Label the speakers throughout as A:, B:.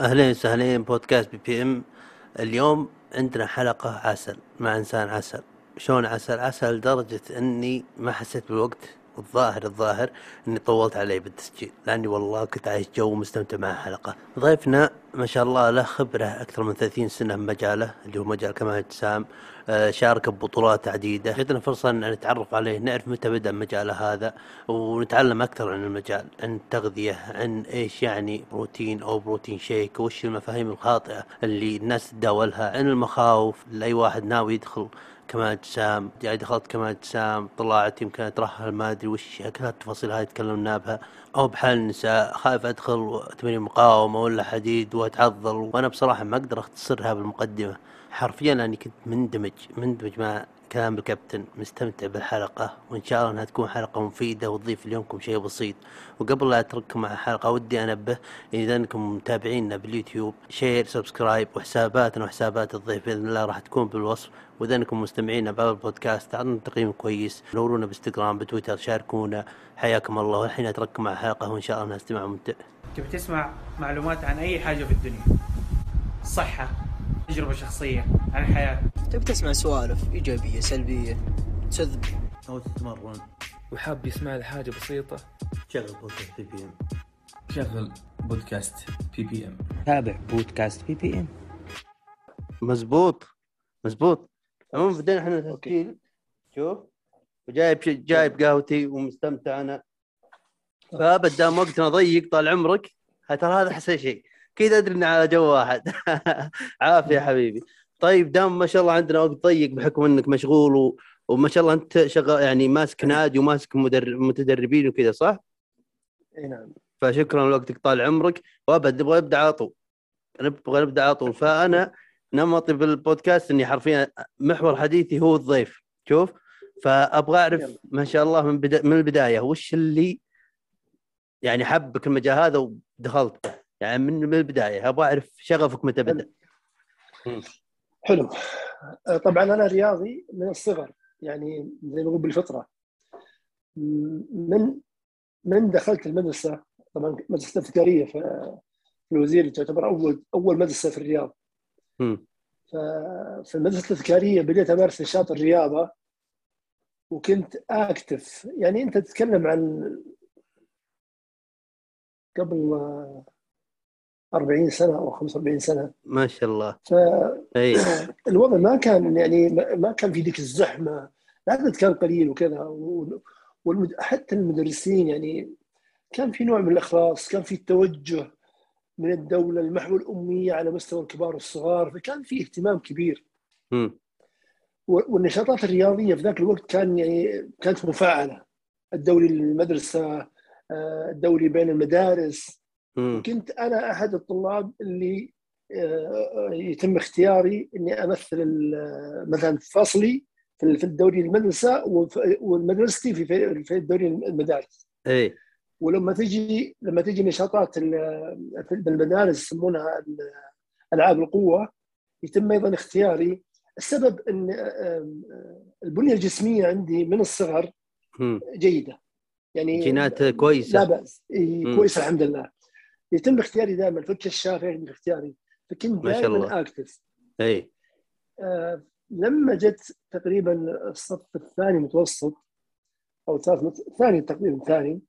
A: أهلين وسهلين بودكاست PPM. اليوم عندنا حلقة عسل مع إنسان عسل. شلون عسل؟ عسل لدرجة إني ما حسيت بالوقت. والظاهر الظاهر إني طولت عليه بالتسجيل لأني والله كنت عايش جو مستمتع مع الحلقة ضيفنا ما شاء الله له خبرة أكثر من 30 سنة في مجاله اللي هو مجال كمال أجسام آه، شارك ببطولات عديدة. جتنا فرصة أن نتعرف عليه نعرف متى بدأ مجاله هذا ونتعلم أكثر عن المجال عن التغذية عن إيش يعني بروتين أو protein shake وش المفاهيم الخاطئة اللي الناس تداولها عن المخاوف لاي واحد ناوي يدخل كمال اجسام جاي دخلت كمال اجسام طلعت يمكن أترهل ما أدري وش كل التفاصيل هاي تكلمنا بها. أو بحال النساء خايف أدخل تمرين مقاومة ولا حديد وأتعضل. وأنا بصراحة ما أقدر أختصرها بالمقدمة. حرفيا اني كنت مندمج مندمج مع كلام الكابتن مستمتع بالحلقة وإن شاء الله أنها تكون حلقة مفيدة وتضيف ليومكم شيء بسيط. وقبل لا أترككم مع الحلقة ودي أنبه إذا أنكم متابعينا باليوتيوب share subscribe وحساباتنا وحسابات الضيف بإذن الله راح تكون بالوصف. وإذا أنكم مستمعين باب البودكاست أعطونا تقييم كويس نورونا بانستغرام بتويتر شاركونا. حياكم الله والحين أترككم مع الحلقة وإن شاء الله أنها استماع ممتع.
B: تبي تسمع معلومات عن أي حاجة في الدنيا؟ صحة. تجربة شخصية عن الحياة
C: تبي تسمع سوالف إيجابية سلبية تذب
A: أو تتمرن.
D: وحاب يسمع لي حاجة بسيطة؟
A: شغل بودكاست PPM
D: شغل بودكاست PPM
E: تابع بودكاست PPM
A: مزبوط. مزبوط. عموما بدينا إحنا تسجيل شوف. وجايب جايب قهوتي ومستمتع أنا. فبدام وقتنا ضيق طال عمرك ترى هذا أحسن شيء. كذا أدري ان على جو واحد. عافية يا حبيبي. طيب دام ما شاء الله عندنا وقت ضيق بحكم إنك مشغول و... وما شاء الله أنت شغال يعني ماسك نادي وماسك مدرب متدربين وكذا صح؟
F: إي نعم.
A: فشكرا لوقتك طال عمرك. وابد نبغى نبدا على طول. نبغى نبدا على طول. فأنا نمطي بالبودكاست إني حرفيا محور حديثي هو الضيف. شوف. فأبغى
F: أعرف.
A: ما شاء الله من بدا من البداية. وش اللي يعني حبك المجال هذا ودخلت به يعني من البداية أبغى أعرف شغفك متى بدأ؟
F: حلو. آه، طبعا أنا رياضي من الصغر يعني زي ما نقول بالفطرة. من من دخلت المدرسة طبعا مدرسة الابتكاريه في في الوزير تعتبر اول أول مدرسة في الرياض. ففي المدرسة الابتكاريه بديت أمارس نشاط الرياضة وكنت أكتف. يعني أنت تتكلم عن قبل 40 سنة أو 45 سنة.
A: ما شاء الله.
F: ف الوضع ما كان يعني ما كان في ذيك الزحمة. العدد كان قليل وكذا. والمد... حتى المدرسين يعني كان في نوع من الإخلاص كان في توجه من الدولة لمحو الأمية على مستوى الكبار والصغار. فكان في اهتمام كبير. و- والنشاطات الرياضية في ذاك الوقت كان يعني كانت مفعله الدوري للمدرسة آه، الدوري بين المدارس. كنت أنا أحد الطلاب اللي آه، يتم اختياري إني أمثل ال- مثلا فصلي في الدوري المدرسة ومدرستي في الدوري المدارس.
A: اي
F: ولما تجي لما تجي نشاطات ال- في المدارس يسمونها ال- ألعاب القوة يتم أيضا اختياري. السبب إن آه، آه، البنية الجسمية عندي من الصغر. جيدة. يعني
A: جينات
F: لا
A: كويسة.
F: بأس. إي،
A: مم.
F: كويس الحمد لله. يتم اختياري دائما فتش الشافعي عندي اختياري. فكنت. دائما اكتف
A: أي.
F: آه لما جت تقريبا الصف الثاني متوسط أو الثالث مت- ثاني تقريبا ثاني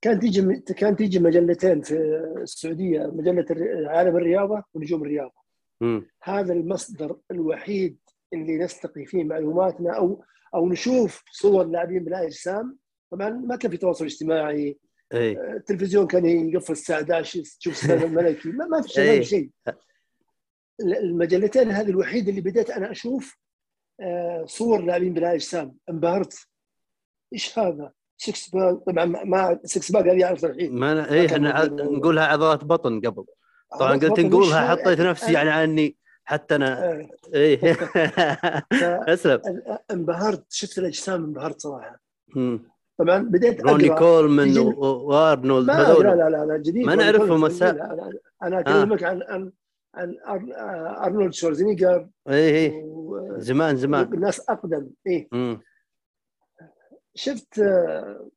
F: كان تيجي كان تيجي مجلتين في السعودية مجلة عالم الرياضة ونجوم الرياضة.
A: مم.
F: هذا المصدر الوحيد اللي نستقي فيه معلوماتنا أو أو نشوف صور لاعبين بلا أجسام. طبعا ما كان في تواصل اجتماعي
A: اي
F: التلفزيون كان يقفل الساعة 11 تشوف السلام الملكي. ما, ما في شيء ما
A: إيه.
F: شيء. المجلتين هذه الوحيدة اللي بديت أنا أشوف آه، صور لاعبين بلا أجسام انبهرت إيش هذا؟ six pack طبعا ما- six pack هذه اعرف الحين.
A: ما أنا اي
F: إحنا.
A: نقولها عضلات بطن قبل. طبعا قلت نقولها حطيت نفسي يعني عني حتى أنا
F: آه،
A: إيه.
F: أسلم. انبهرت شفت الأجسام انبهرت
A: صراحة.
F: طبعا بديت
A: روني. كولمان وأرنولد
F: ما لا لا لا, لا جديد.
A: ما نعرفهم مساء.
F: أنا أكلمك عن عن عن أر- آه، أرنولد شوارزنيجر
A: إيه إيه.
F: و-
A: زمان زمان.
F: ناس أقدم.
A: مم.
F: شفت آه،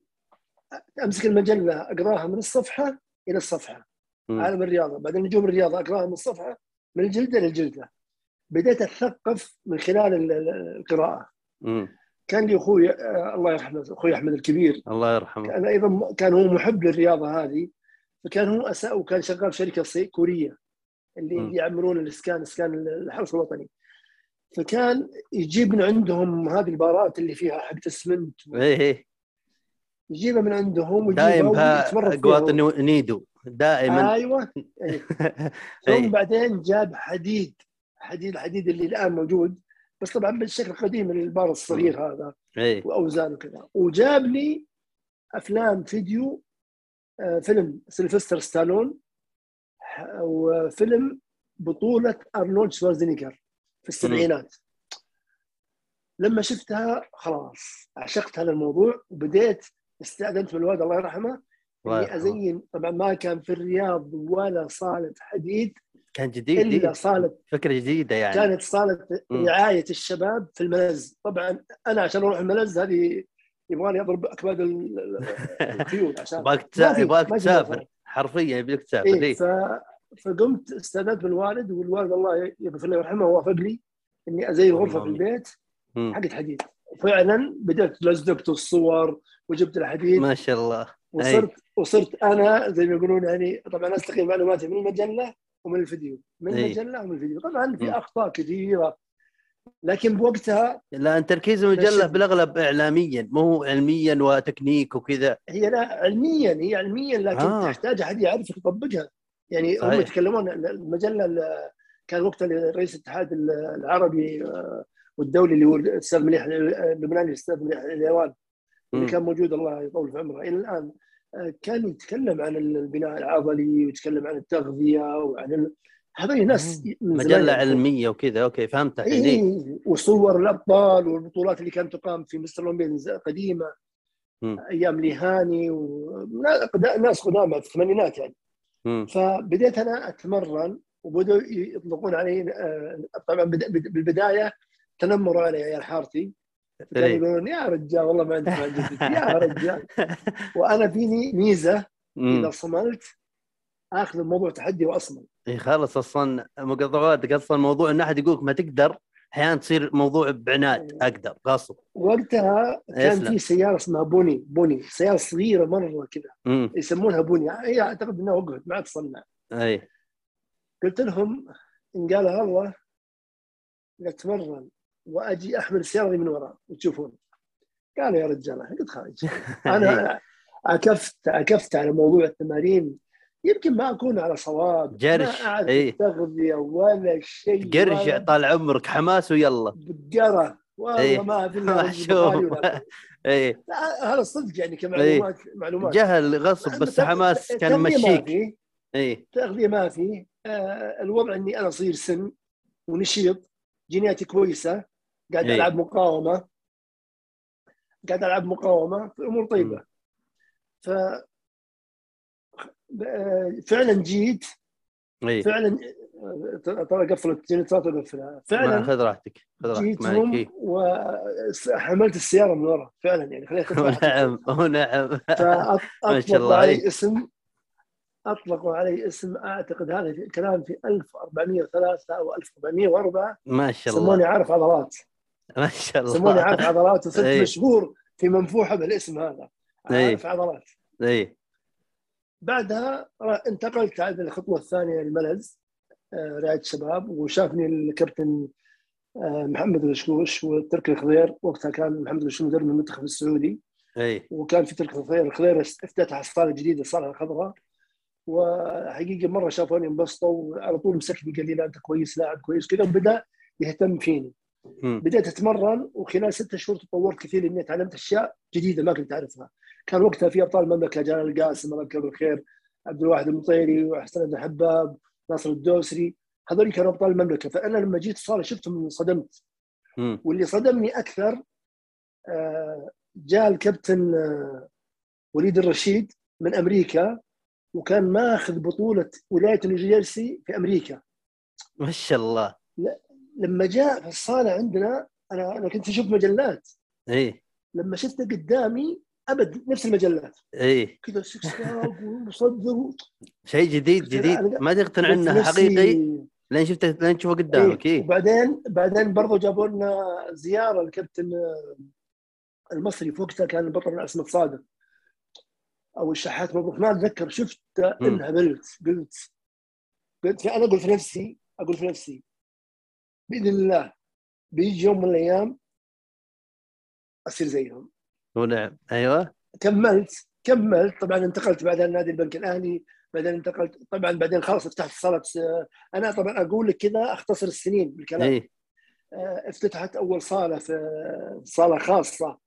F: أمسك المجلة أقرأها من الصفحة إلى الصفحة.
A: مم.
F: عالم الرياضة. بعدين نجوم الرياضة أقرأها من الصفحة من الجلدة للجلدة. بديت اتثقف من خلال ال- ال- القراءة.
A: مم.
F: كان لي أخوي آه، الله يرحمه أخوي أحمد الكبير.
A: الله يرحمه.
F: كان أيضا كان هو محب للرياضة هذه فكان هو أسا وكان شغال في شركة كورية اللي
A: مم.
F: يعملون الإسكان إسكان الحرس الوطني. فكان يجيب من عندهم هذه البارات اللي فيها حق اسمنت
A: إيه إيه.
F: يجيبها من عندهم ويجيبها فيها.
A: قواط نيدو. دائما.
F: أيوه. إيه.
A: إيه.
F: ثم بعدين جاب حديد حديد الحديد اللي الآن موجود. بس طبعا بالشكل القديم البار الصغير هذا
A: إيه.
F: واوزان وكذا وجاب لي أفلام فيديو آه، فيلم سيلفستر ستالون ح- وفيلم بطولة أرنولد شوارزنيجر في السبعينات. لما شفتها خلاص عشقت هذا الموضوع وبديت استأذنت من الوالد الله يرحمه اني. ازين طبعا ما كان في الرياض ولا صالة حديد
A: كان جديد
F: إلا
A: دي.
F: صالة
A: فكرة جديدة يعني
F: كانت صالة
A: مم.
F: رعاية الشباب في الملز طبعا أنا عشان أروح الملز هذه يبغاني أضرب اكباد ال- ال- الخيول عشان
A: يبغاك يبغاك تسافر. حرفيا يبيك تسافر
F: إيه
A: إيه.
F: ف... فقمت استأذنت من الوالد والوالد الله يغفر له ويرحمه وافق لي إني أزين غرفة في البيت. حقت حديد فعلا بدأت لزقت الصور وجبت الحديد
A: ما شاء الله
F: وصرت وصرت أنا زي ما يقولون يعني طبعا استقي معلوماتي من المجلة ومن الفيديو من
A: أي.
F: المجلة ومن الفيديو طبعا في. أخطاء كثيرة لكن بوقتها
A: لا تركيز
F: المجلة.
A: بالأغلب اعلاميا مو علميا وتكنيك وكذا
F: هي لا علميا هي علميا لكن
A: آه.
F: تحتاج أحد يعرف يطبقها يعني هم
A: صحيح.
F: يتكلمون المجلة ال- كان وقتها رئيس الاتحاد العربي آه، والدولي اللي هو الأستاذ مليح اللبناني الأستاذ مليح اليوان اللي. كان موجود الله يطول في عمره إلى الآن آه، كان يتكلم عن البناء العضلي ويتكلم عن التغذية وعن ال... هذول ناس مجلة.
A: علمية وكذا أوكي فهمت الحين إيه.
F: وصور الأبطال والبطولات اللي كانت تقام في مستر اولمبياد قديمة
A: مم.
F: أيام ليهاني وناس قدامى في الثمانينات يعني. فبديت أنا أتمرن وبدأوا يطلقون علي آه، طبعا بد- بد- بالبداية تنمروا علي عيال حارتي كانوا
A: إيه.
F: يقولون يا رجال والله ما انت ما يا رجال. وأنا فيني
A: ميزة.
F: إذا صملت آخذ الموضوع تحدي وأصمل.
A: اي خلاص أصلا مقاطعاتك أصلا موضوع إن أحد يقولك ما تقدر أحيانا تصير موضوع بعناد أقدر غصب
F: وقتها كان. في سيارة اسمها بوني بوني سيارة صغيرة مرة كذا. يسمونها بوني. هي أعتقد إنها وقفت ما عاد تصنع.
A: اي
F: قلت لهم إن قال الله نتمرن وأجي أحمل السياره من وراء وتشوفون. قالوا يا رجال قلت خارج أنا عكفت عكفت على موضوع التمارين. يمكن ما أكون على صواب
A: جرش،
F: ما أعرف
A: إيه.
F: التغذية ولا شيء
A: قرش
F: ولا
A: طال عمرك حماس ويلا.
F: بقره والله
A: إيه.
F: ما في
A: ما
F: الا رز
A: شوف.
F: بخاري ولا-
A: اي
F: لا، هذا صدق يعني كمعلومات معلومات.
A: جهل غصب بس حماس كان مشيك.
F: في.
A: اي
F: تغذية ما في. آه الوضع إني أنا صغير سن ونشيط جيناتي كويسة قاعد
A: إيه.
F: ألعب مقاومة. قاعد ألعب مقاومة الأمور طيبة. ف فعلا جيت.
A: اي
F: فعلا ترى قفلت جنريتات اقفلها
A: ما
F: فعلا
A: خذ راحتك خذ راحتك
F: جيتهم
A: إيه.
F: وحملت السيارة من ورا. فعلا يعني خليت
A: ونعم ونعم. ما شاء الله
F: علي
A: عليك.
F: اسم أطلقوا علي اسم أعتقد هذا في كلام في 1403 أو 1404
A: ما شاء
F: سموني
A: الله
F: عارف عضلات.
A: ما شاء الله.
F: سموني عارف عضلات وصرت
A: إيه.
F: مشهور في منفوحة بالاسم هذا. عارف عضلات.
A: اي
F: بعدها انتقلت على الخطوه الثانية الملز آه، رعاية شباب وشافني الكابتن آه، محمد الشكوش وتركي الخضير. وقتها كان محمد الشكوش مدرب المنتخب السعودي.
A: اي
F: وكان في تركي الخضير الخضير افتتح صاله جديدة صاله الخضراء وحقيقة مرة شافوني انبسطوا. وعلى طول مسكني قال لي لا أنت كويس لاعب كويس كذا وبدأ يهتم فيني. بديت اتمرن وخلال ستة شهور تطورت كثير إني تعلمت أشياء جديدة ما كنت أعرفها. كان وقتها في أبطال المملكة جلال القاسم الله يذكره بالخير عبد الواحد المطيري وحسن بن حباب ناصر الدوسري. هذول كانوا أبطال المملكة. فأنا لما جيت الصاله شفتهم انصدمت. واللي صدمني أكثر آه، جاء الكابتن آه، وليد الرشيد من أمريكا وكان ماخذ بطولة ولاية نيوجيرسي في أمريكا.
A: ما شاء الله.
F: لما جاء في الصاله عندنا أنا أنا كنت أشوف مجلات.
A: اي
F: لما شفته قدامي أبد نفس المجلات.
A: اي
F: كذا six pack ومصدر
A: شيء جديد جديد. ما تقتنع إنه حقيقي؟ لين شفته لين تشوفه قدامك
F: إيه.
A: اي
F: وبعدين بعدين برضو جابوا لنا زيارة الكابتن المصري. في وقتها كان البطل اسمه صادق أو الشحات مبروك. ما أتذكر شفت. انهبلت قلت قلت أنا أقول في نفسي أقول في نفسي بإذن الله بيجي يوم من الأيام أصير زيهم.
A: ونعم أيوه.
F: كملت كملت. طبعا انتقلت بعدين نادي البنك الأهلي بعدين انتقلت. طبعا بعدين خلاص فتحت صالة أنا طبعا أقول لك كذا أختصر السنين بالكلام.
A: اي
F: آه، افتتحت أول صالة في صالة خاصة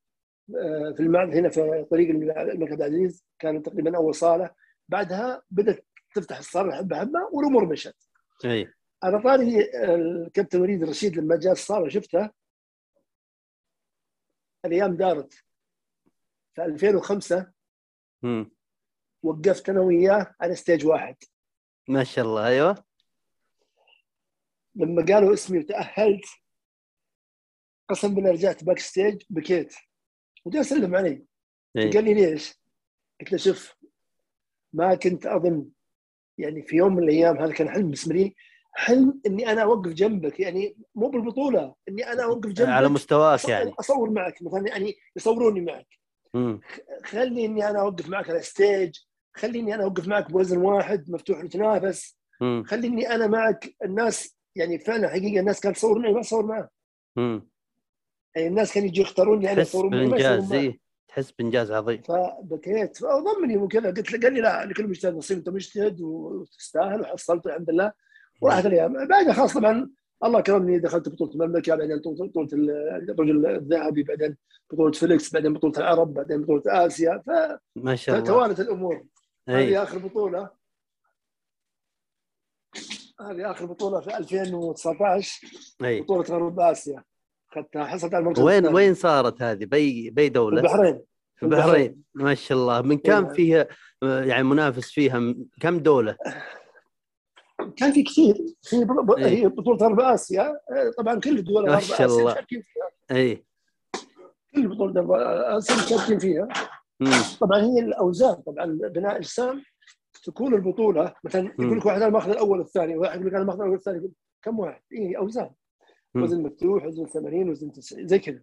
F: آه، في المعبد هنا في طريق الملك عبد العزيز. كانت تقريبا أول صالة. بعدها بدأت تفتح الصالة حبه حبه والامور مشت.
A: اي
F: على طاري الكابتن وليد الرشيد لما جاء الصالة شفته؟ الأيام دارت. في 2005
A: مم.
F: وقفت أنا وياه على stage واحد.
A: ما شاء الله أيوه.
F: لما قالوا اسمي وتأهلت قسم بالله رجعت backstage بكيت. وجاء سلم علي.
A: اي
F: قال لي ليش؟ قلت له شوف ما كنت أظن يعني في يوم من الأيام هذا كان حلم بالنسبة لي حلم إني أنا أوقف جنبك؟ يعني مو بالبطولة إني أنا أوقف جنبك
A: على مستواك يعني.
F: أصور معك مثلا يعني يصوروني معك.
A: مم.
F: خلي إني أنا أوقف معك على stage خليني أنا أوقف معك بوزن واحد مفتوح نتنافس. خليني أنا معك الناس يعني فعلا حقيقة الناس كانت تصور معي ما تصور
A: مم.
F: يعني الناس كانوا يجوا يختاروني أنا
A: تحس
F: يصورون معي
A: بانجاز. اي تحس بإنجاز عظيم.
F: فبكيت فضمني وكذا. قلت له قال لي لا لكل مجتهد نصيب أنت مجتهد وتستاهل وحصلت الحمد لله. وراحت الأيام بعدها خلاص طبعا الله كرمني دخلت بطولة المملكة بعدين بطولة الرجل الذهبي بعدين بطولة فيليكس بعدين بطولة العرب بعدين بطولة آسيا.
A: ما شاء الله.
F: فتوالت
A: الأمور.
F: هذه آخر بطولة. هذه آخر بطولة في 2019
A: أي.
F: بطولة غرب آسيا. اخذتها حصلت على المركز
A: وين
F: الثاني.
A: وين صارت هذه؟ بي
F: في
A: دولة؟
F: البحرين.
A: في البحرين. ما شاء الله. من كم
F: إيه.
A: فيها يعني منافس فيها كم دولة؟
F: كان في كثير في
A: إيه.
F: هي بطولة غرب آسيا آه، طبعا كل دول
A: ما
F: غرب اسيا. مشاركين فيها
A: اي
F: كل بطولة غرب آسيا مشاركين فيها. طبعا هي الأوزان طبعا بناء اجسام تكون البطولة مثلا. يقول لك واحد أنا ماخذ الأول والثاني واحد يقول لك أنا ماخذ الأول والثاني كم واحد؟ اي
A: أوزان.
F: وزن مفتوح وزن 80 وزن 90 زي كذا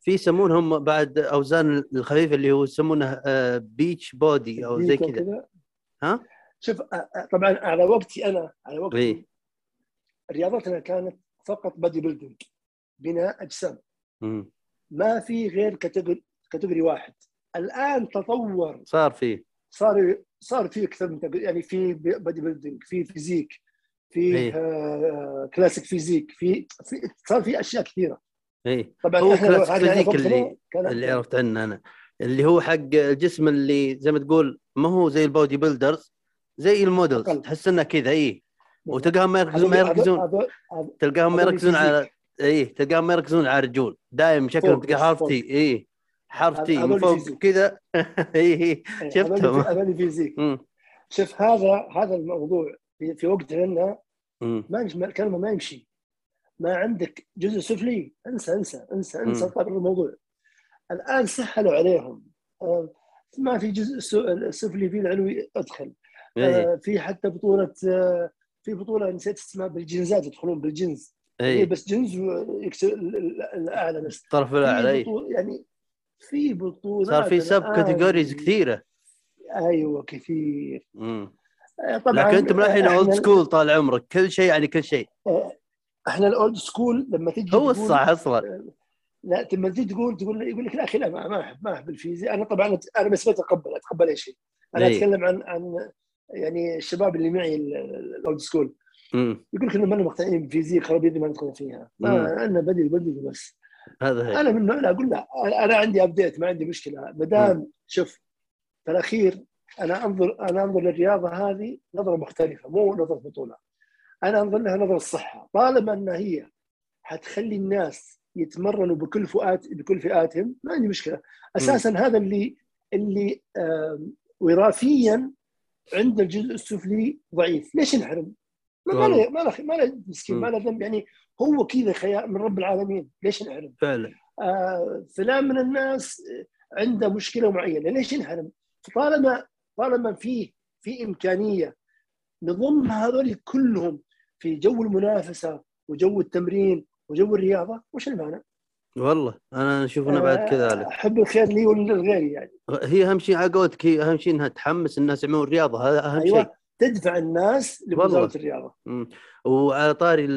A: في يسمونهم بعد أوزان الخفيفه اللي هو يسمونه آه، بيتش بودي أو زي كذا. ها؟
F: شوف طبعا على وقتي أنا على وقتي
A: اي
F: رياضتنا كانت فقط bodybuilding بناء أجسام.
A: مم.
F: ما في غير category category واحد. الآن تطور.
A: صار فيه
F: صار صار في أكثر من يعني في bodybuilding في physique في
A: إيه.
F: آه classic physique في, في صار في أشياء كثيرة.
A: اي
F: طبعا
A: هو classic
F: physique
A: اللي اللي عرفت عنه أنا. اللي هو حق الجسم اللي زي ما تقول ما هو زي ال bodybuilders زي ال models
F: أقل.
A: تحس انه كذا اي وتلقاهم ما يركزون ما يركزون
F: هذول-
A: تلقاهم ما يركزون على. اي تلقاهم ما يركزون على الرجول دائم شكلهم تلقى حرف. T اي حرف
F: T
A: من فوق. كذا اي
F: إيه،
A: شفتهم.
F: هذول في- هذول
A: physique.
F: شوف هذا هذا الموضوع في, في وقتنا لنا. ما يمشي الكلمة ما يمشي ما عندك جزء سفلي انسى انسى انسى انسى. طبعا الموضوع الآن سهلوا عليهم آه، ما في جزء سفلي في العلوي ادخل في حتى بطولة آه، في بطولة نسيت اسمها بالجنزات يدخلون بالجنز.
A: اي
F: بس جنز الأعلى بس.
A: الطرف الأعلى اي
F: بطول يعني في بطولات
A: صار في subcategories كثيرة.
F: أيوه كثير.
A: مم.
F: آه، طبعا
A: لكن أنتم الحين old school طال عمرك. كل شيء يعني كل شيء.
F: إحنا ال old school لما تجي
A: هو الصح أصلا.
F: لا لما تجي تقول تقول يقول لك لا أخي لا ما ما احب ما أحب الفيزياء. أنا طبعا أنا بس اتقبل أتقبل أي شيء. أنا
A: إيه.
F: أتكلم عن عن يعني الشباب اللي معي ال old
A: school.
F: يقول لك إنه ما مقتنعين بفيزياء خرابيط ما ندخل فيها. ما أنا بدي بدي بس.
A: هذا هي
F: أنا من لا أقول لا. أنا عندي update ما عندي مشكلة. ما دام شوف في الأخير أنا انظر أنا أنظر للرياضة هذه نظرة مختلفة مو نظرة بطولة. أنا أنظر لها نظرة الصحه طالما إن هي حتخلي الناس يتمرنوا بكل فئات بكل فئاتهم ما عندي مشكلة. أساسا هذا اللي اللي وراثيا عند الجزء السفلي ضعيف ليش نحرم؟ ما ما له ما له ما له مسكين ما له ذنب يعني هو كذا خيار من رب العالمين ليش نحرم؟
A: فعلا
F: آه، فلان من الناس عنده مشكلة معينة ليش ينحرم؟ طالما طالما في في إمكانية نضم هذول كلهم في جو المنافسة وجو التمرين وجو الرياضة وش المانع؟
A: والله أنا أشوف إنه بعد كذلك
F: أحب الخير لي ولغيري يعني
A: هي أهم شيء على قولتك هي أهم شيء إنها تحمس الناس يعملون رياضة هذا أهم
F: أيوه
A: شيء
F: تدفع الناس. لمزاوله الرياضة
A: مم. وعلى طاري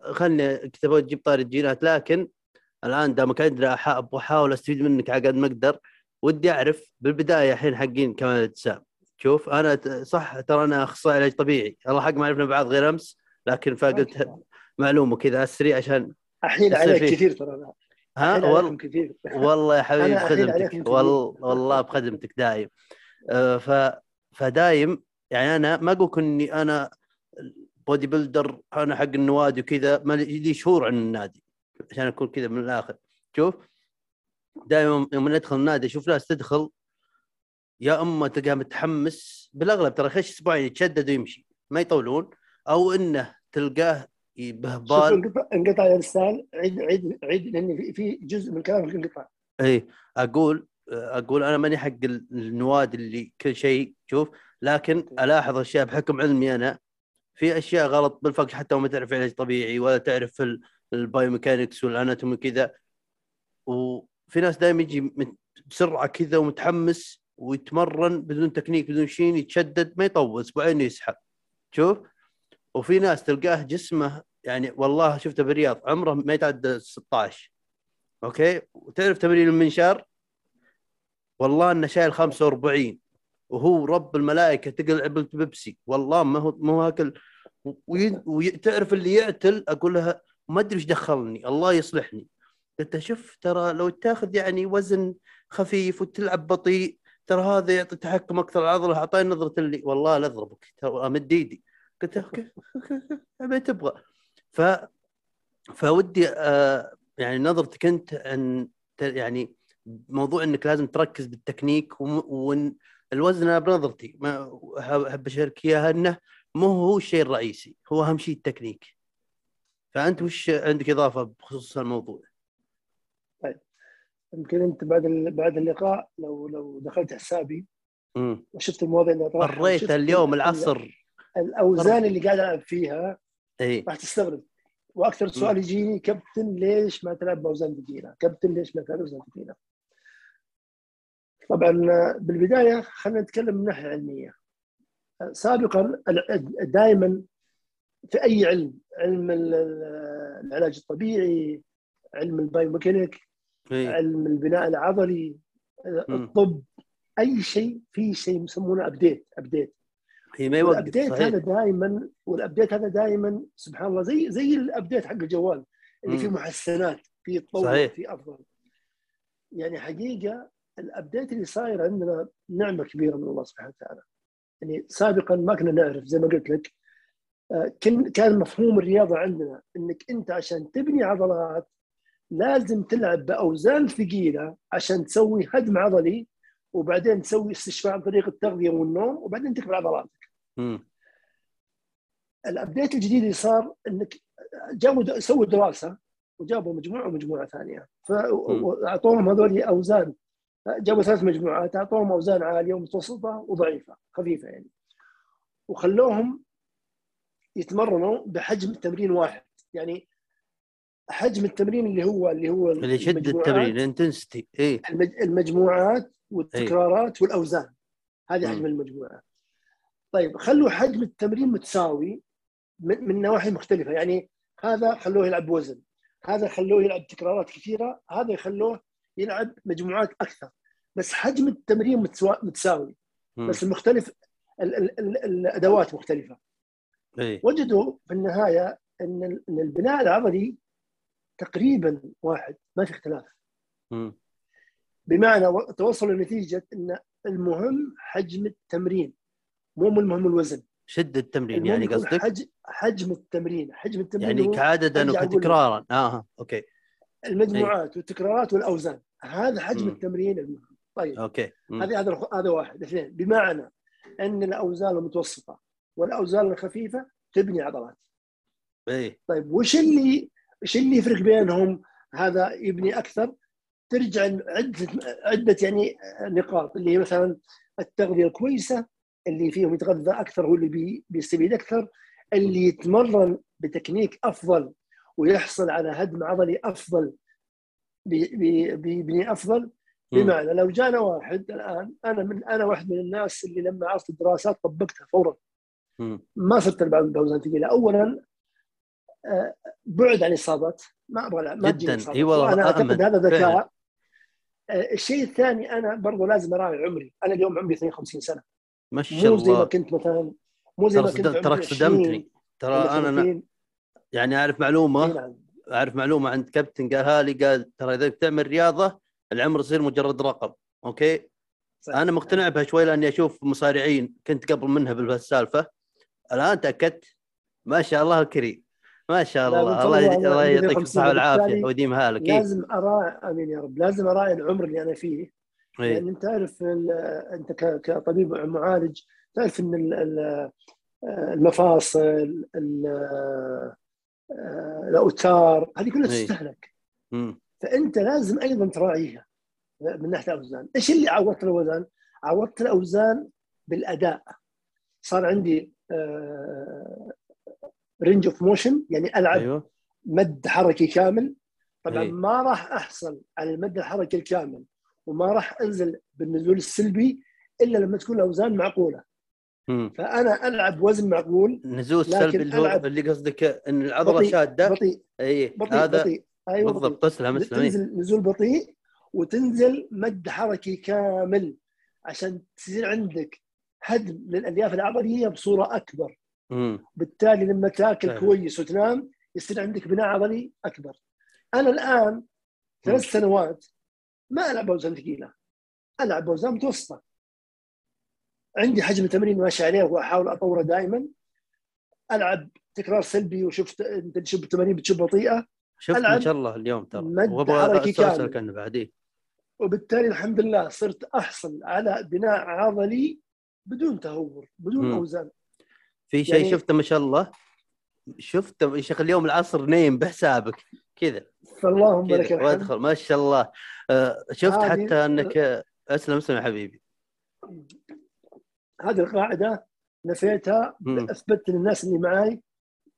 A: خلني أبغى تجيب طاري الجينات لكن الآن دامك عندنا أحاول أستفيد منك على قد ما أقدر ودي أعرف بالبداية الحين حقين كمال الأجسام شوف أنا صح ترى أنا أخصائي علاج طبيعي الله حق ما عرفنا بعض غير أمس لكن فقلت معلومة كذا على السريع عشان
F: احيل عليك
A: فيه.
F: كثير ترى.
A: ها؟
F: عليكم كثير.
A: والله يا حبيبي بخدمتك. والله والله بخدمتك دايم. آه، ف فدايم يعني أنا ما أقول إني أنا بودي بيلدر أنا حق النوادي وكذا ما لي شهور عن النادي عشان أكون كذا من الآخر. شوف؟ دائما يوم ندخل النادي أشوف ناس تدخل يا أما تلقاه متحمس بالأغلب ترى خش أسبوعين يتشدد ويمشي ما يطولون أو إنه تلقاه بهبال
F: انقطع انقطع يا رسال. عيد عيد عيد لأن في- جزء من كلامك انقطع
A: اي أقول أقول أنا ماني حق النوادي اللي كل شيء شوف. لكن ألاحظ أشياء بحكم علمي أنا. في أشياء غلط بالفرق حتى وما تعرف علاج طبيعي ولا تعرف ال- biomechanics وال anatomy كذا وفي ناس دائما يجي بسرعة كذا ومتحمس ويتمرن بدون تكنيك بدون شيء يتشدد ما يطول أسبوعين يسحب. شوف؟ وفي ناس تلقاه جسمه يعني والله شفته بالرياض عمره ما يتعدى 16 أوكي؟ وتعرف تمرين المنشار؟ والله إنه شايل 45 وهو رب الملائكة تقل علبه بيبسي والله ما هو ما هو هاكل. وتعرف اللي يعتل؟ أقول لها ما أدري إيش دخلني الله يصلحني. قلت شوف ترى لو تاخذ يعني وزن خفيف وتلعب بطيء ترى هذا يعطي تحكم أكثر العضله أعطاني نظرة اللي والله لا أضربك ترى أمد إيدي. قلت أوكي ما تبغى. ف فودي آه يعني نظرتك أنت أن يعني موضوع إنك لازم تركز بالتكنيك وإن الوزن بنظرتي ما أحب أشارك إياها إنه مو هو الشيء الرئيسي هو أهم شيء التكنيك. فأنت وش عندك إضافة بخصوص الموضوع؟
F: يمكن أنت بعد بعد اللقاء لو لو دخلت حسابي وشفت المواضيع اللي اطرحها
A: قريت
F: وشفت
A: اليوم
F: ال-
A: العصر.
F: الأوزان اللي قاعد ألعب فيها
A: اي
F: راح تستغرب. وأكثر سؤال يجيني كابتن ليش ما تلعب بأوزان ثقيله؟ كابتن ليش ما تلعب بأوزان ثقيله؟ طبعا بالبداية خلينا نتكلم من ناحية علمية. سابقا دائما في أي علم علم ال- العلاج الطبيعي علم البايوميكانيك
A: اي
F: علم البناء العضلي. الطب أي شيء في شيء يسمونه update update
A: هي ما يوقف
F: والابديت هذا دائما والابديت هذا دائما سبحان الله زي زي ال update حق الجوال اللي فيه. محسنات فيه تطور. فيه أفضل يعني حقيقة ال update اللي صاير عندنا نعمة كبيرة من الله سبحانه وتعالى يعني سابقا ما كنا نعرف زي ما قلت لك آه، كان مفهوم الرياضة عندنا إنك أنت عشان تبني عضلات لازم تلعب بأوزان ثقيلة عشان تسوي هدم عضلي وبعدين تسوي استشفاء عن طريق التغذية والنوم وبعدين تكبر عضلات
A: مم.
F: ال update الجديد اللي صار إنك جابوا سووا دراسة وجابوا مجموعة ومجموعة ثانية. فاعطوهم هذول أوزان. جابوا ثلاث مجموعات أعطوهم أوزان عالية ومتوسطة وضعيفة خفيفة يعني. وخلوهم يتمرنوا بحجم التمرين واحد. يعني حجم التمرين اللي هو اللي هو
A: اللي يشد
F: المجموعات-
A: التمرين ال intensity اي
F: المج- المجموعات والتكرارات والأوزان. هذه. حجم المجموعة. طيب خلوا حجم التمرين متساوي من, من نواحي مختلفة. يعني هذا خلوه يلعب بوزن هذا خلوه يلعب تكرارات كثيرة هذا يخلوه يلعب مجموعات أكثر. بس حجم التمرين متساوي. بس المختلف ال ال ال الأدوات مختلفة.
A: اي
F: وجدوا في النهاية إن ال- إن البناء العضلي تقريبا واحد ما في اختلاف. بمعنى توصلوا لنتيجة إن المهم حجم التمرين. مو المهم الوزن.
A: شد التمرين يعني قصدك؟
F: حجم حجم التمرين حجم التمرين
A: يعني كعددا. وكتكرارا. آه أوكي.
F: المجموعات والتكرارات والأوزان هذا حجم
A: مم.
F: التمرين المهم. طيب.
A: أوكي.
F: هذه هذا هذا واحد. اثنين بمعنى أن الأوزان المتوسطة والأوزان الخفيفة تبني عضلات.
A: اي
F: طيب وش اللي وش اللي يفرق بينهم؟ هذا يبني أكثر. ترجع عده عدة يعني نقاط اللي هي مثلا التغذية الكويسة اللي فيهم يتغذى أكثر هو اللي بي بيستفيد أكثر اللي يتمرن بتكنيك أفضل ويحصل على هدم عضلي أفضل بيبني
A: أفضل.
F: بمعنى لو جانا واحد الآن أنا من أنا واحد من الناس اللي لما عرفت الدراسات طبقتها فورا. ما صرت العب باوزان ثقيلة اولا آه، بعد عن الاصابات ما أبغى ما
A: جداً. إي والله أأمن.
F: أعتقد هذا ذكاء. آه، الشيء الثاني أنا برضو لازم أراعي عمري أنا اليوم عمري 52 سنة
A: ما شاء
F: مو زي ما
A: الله.
F: كنت مثلا مو زي
A: ترى
F: ما كنت 20
A: صدمتني. ترى أنا
F: 30.
A: يعني
F: أعرف
A: معلومة.
F: نعم.
A: أعرف معلومة عند كابتن قالها لي قال ترى إذا بتعمل رياضة العمر يصير مجرد رقم. أوكي؟
F: صح.
A: أنا مقتنع بها شوي لأني أشوف مصارعين كنت قبل منها بالسالفه الآن تأكدت. ما شاء الله الكريم. ما شاء الله. الله يدي-
F: الله
A: الله يعطيك
F: 50
A: الصحة
F: والعافية.
A: ويديمها لك.
F: لازم اراعي آمين يا رب. لازم اراعي العمر اللي أنا فيه
A: إيه.
F: لأن أنت تعرف أنت كطبيب معالج تعرف إن ال- ال- المفاصل ال- الأوتار هذه كلها
A: إيه.
F: تستهلك. فأنت لازم أيضا تراعيها من ناحية الأوزان، إيش اللي عوضت الأوزان؟ عوضت الأوزان بالأداء صار عندي range of motion يعني ألعب
A: أيوه
F: مد حركي كامل طبعا
A: إيه.
F: ما راح أحصل على المد الحركي الكامل وما راح أنزل بالنزول السلبي إلا لما تكون الأوزان معقولة
A: مم.
F: فأنا ألعب وزن معقول
A: النزول
F: لكن
A: السلبي اللي هو
F: ألعب
A: اللي قصدك إن العضلة
F: بطيء
A: شادة
F: بطيء
A: إي
F: بطيء
A: هذا
F: بطيء أيوه.
A: بالضبط تسلم.
F: تنزل نزول بطيء وتنزل مد حركي كامل عشان تصير عندك هدم للألياف العضلية بصورة أكبر
A: مم.
F: بالتالي لما تاكل
A: فعلا.
F: كويس وتنام يصير عندك بناء عضلي أكبر أنا الآن ثلاث سنوات ما ألعب اوزان ثقيلة. ألعب اوزان متوسطة. عندي حجم تمرين ماشي عليه وأحاول أطوره دائما. ألعب تكرار سلبي وشفت أنت تشوف التمارين بتشوف بطيئة.
A: شفت ما شاء الله اليوم ترى. وأبغى
F: كامل.
A: عنه بعدين.
F: وبالتالي الحمد لله صرت أحصل على بناء عضلي بدون تهور بدون
A: مم.
F: أوزان.
A: في شيء
F: يعني-
A: شفته ما شاء الله؟ شفته يا شيخ اليوم العصر نايم بحسابك. كذا.
F: فاللهم لك الحمد.
A: وادخل ما شاء الله. آه، شفت
F: هذه-
A: حتى أنك أسلم اسلم يا حبيبي.
F: هذه القاعدة نفيتها
A: مم.
F: اثبتت للناس اللي معي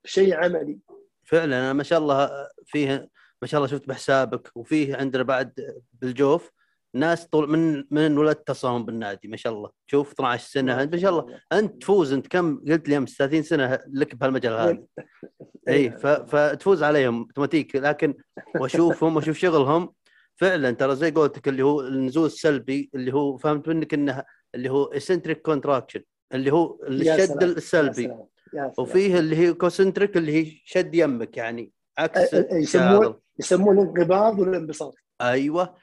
F: شيء عملي.
A: فعلا أنا ما شاء الله فيه ما شاء الله شفت بحسابك وفيه عندنا بعد بالجوف ناس طول من من ولدت تصاهم بالنادي ما شاء الله. شوف 12 سنة ما شاء الله. أنت تفوز أنت كم؟ قلت لي أمس 30 سنة لك بهالمجال هذا. اي فتفوز عليهم أوتوماتيك. لكن وأشوفهم وأشوف شغلهم فعلا ترى زي قولتك اللي هو النزول السلبي اللي هو فهمت منك إنه اللي هو eccentric contraction اللي هو الشد
F: سلام، يا
A: السلبي
F: سلام، يا سلام.
A: وفيه اللي هي concentric اللي هي شد يمك يعني عكس
F: يسمون. يسمونه الانقباض والانبساط
A: أيوه.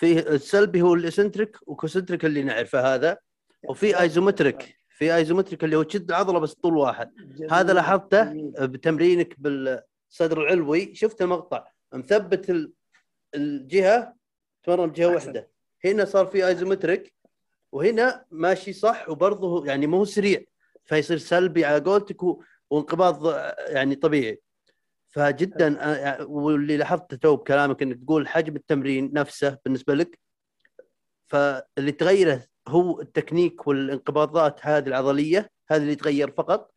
A: فيه السلبي هو ال eccentric و concentric اللي نعرفه هذا وفي isometric. في isometric اللي هو تشد العضله بس طول واحد. هذا لاحظته. بتمرينك بالصدر العلوي. شفت المقطع؟ مثبت ال- الجهة تمرن
F: بجهة.
A: واحدة. هنا صار في isometric وهنا ماشي صح وبرضه يعني مو سريع فيصير سلبي على قولتك وانقباض يعني طبيعي. فجدا واللي لاحظته تو بكلامك إنك تقول حجم التمرين نفسه بالنسبة لك فاللي تغيره هو التكنيك والانقباضات هذه العضلية هذا اللي يتغير فقط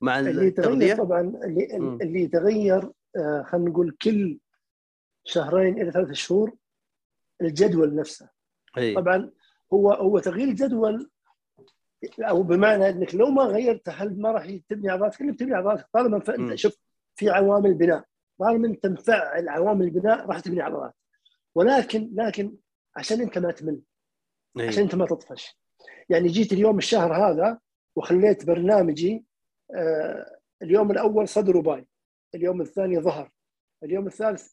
A: مع
F: اللي
A: التغذية
F: طبعا اللي. اللي يتغير آه، خلينا نقول كل شهرين إلى ثلاث شهور الجدول نفسه
A: إي
F: طبعا هو هو تغيير الجدول أو بمعنى إنك لو ما غيرته هل ما راح تبني عضلاتك؟ اللي بتبني عضلاتك طالما. فانت شوف في عوامل بناء طالما انت مفعل عوامل البناء راح تبني عضلات. ولكن لكن عشان أنت ما تمل.
A: إي.
F: عشان أنت ما تطفش. يعني جيت اليوم الشهر هذا وخليت برنامجي آه اليوم الأول صدر و bi. اليوم الثاني ظهر. اليوم الثالث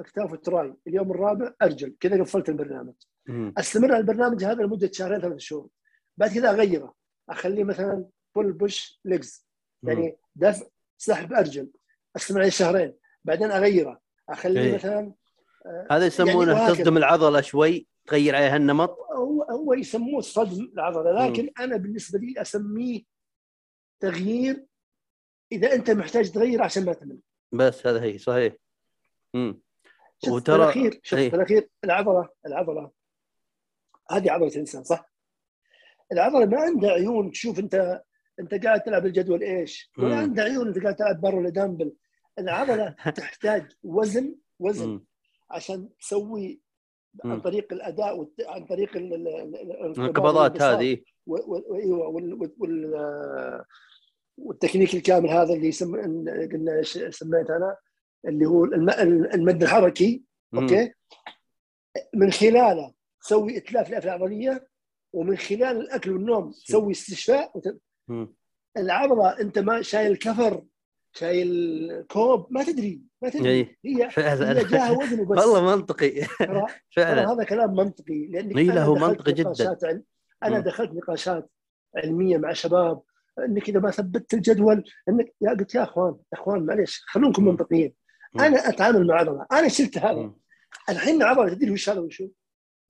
F: أكتاف و tri اليوم الرابع أرجل. كذا قفلت البرنامج. أستمر على البرنامج هذا لمدة شهرين ثلاث شهور. بعد كذا أغيره. أخليه مثلا pull push legs يعني دفع سحب أرجل. استمر عليه شهرين بعدين أغيره أخليه
A: إيه.
F: مثلا
A: هذا يسمونه
F: وهكذا.
A: تصدم العضلة شوي تغير عليها النمط
F: هو هو يسموه صدم العضلة لكن أنا بالنسبة لي أسميه تغيير إذا أنت محتاج تغير عشان ما تمل
A: بس هذا هي صحيح امم وترى-
F: في الأخير شوف
A: إيه.
F: الأخير العضلة العضلة هذه عضلة الإنسان صح؟ العضلة ما عندها عيون تشوف أنت أنت قاعد تلعب الجدول إيش ولا. عندها عيون أنت قاعد تلعب بر ولا دامبل العضله تحتاج وزن وزن. عشان تسوي عن. طريق الأداء والت... عن طريق ال... ال... ال- الانقباض
A: الانقباضات. هذه
F: إيوه وال... وال... وال... والتكنيك الكامل هذا اللي يسم... قلنا سميته أنا اللي هو الم... المد الحركي. أوكي من خلاله تسوي إتلاف الألياف العضليه ومن خلال الأكل والنوم تسوي استشفاء وت... العضلة أنت ما شايل كفر شايل كوب ما تدري ما تدري
A: إيه.
F: هي
A: فعلا
F: هي جاها وزن وبس
A: والله منطقي فعلا
F: هذا كلام منطقي لأنك
A: إيه، هو
F: دخلت
A: منطقي جداً.
F: نقاشات عل...
A: أنا.
F: دخلت نقاشات علمية مع شباب إنك إذا ما ثبتت الجدول انك يا قلت يا أخوان يا أخوان معليش خلونكم. منطقيين. أنا أتعامل مع عضلة أنا شلت هذا. الحين عضلة تدري وش هذا وشو.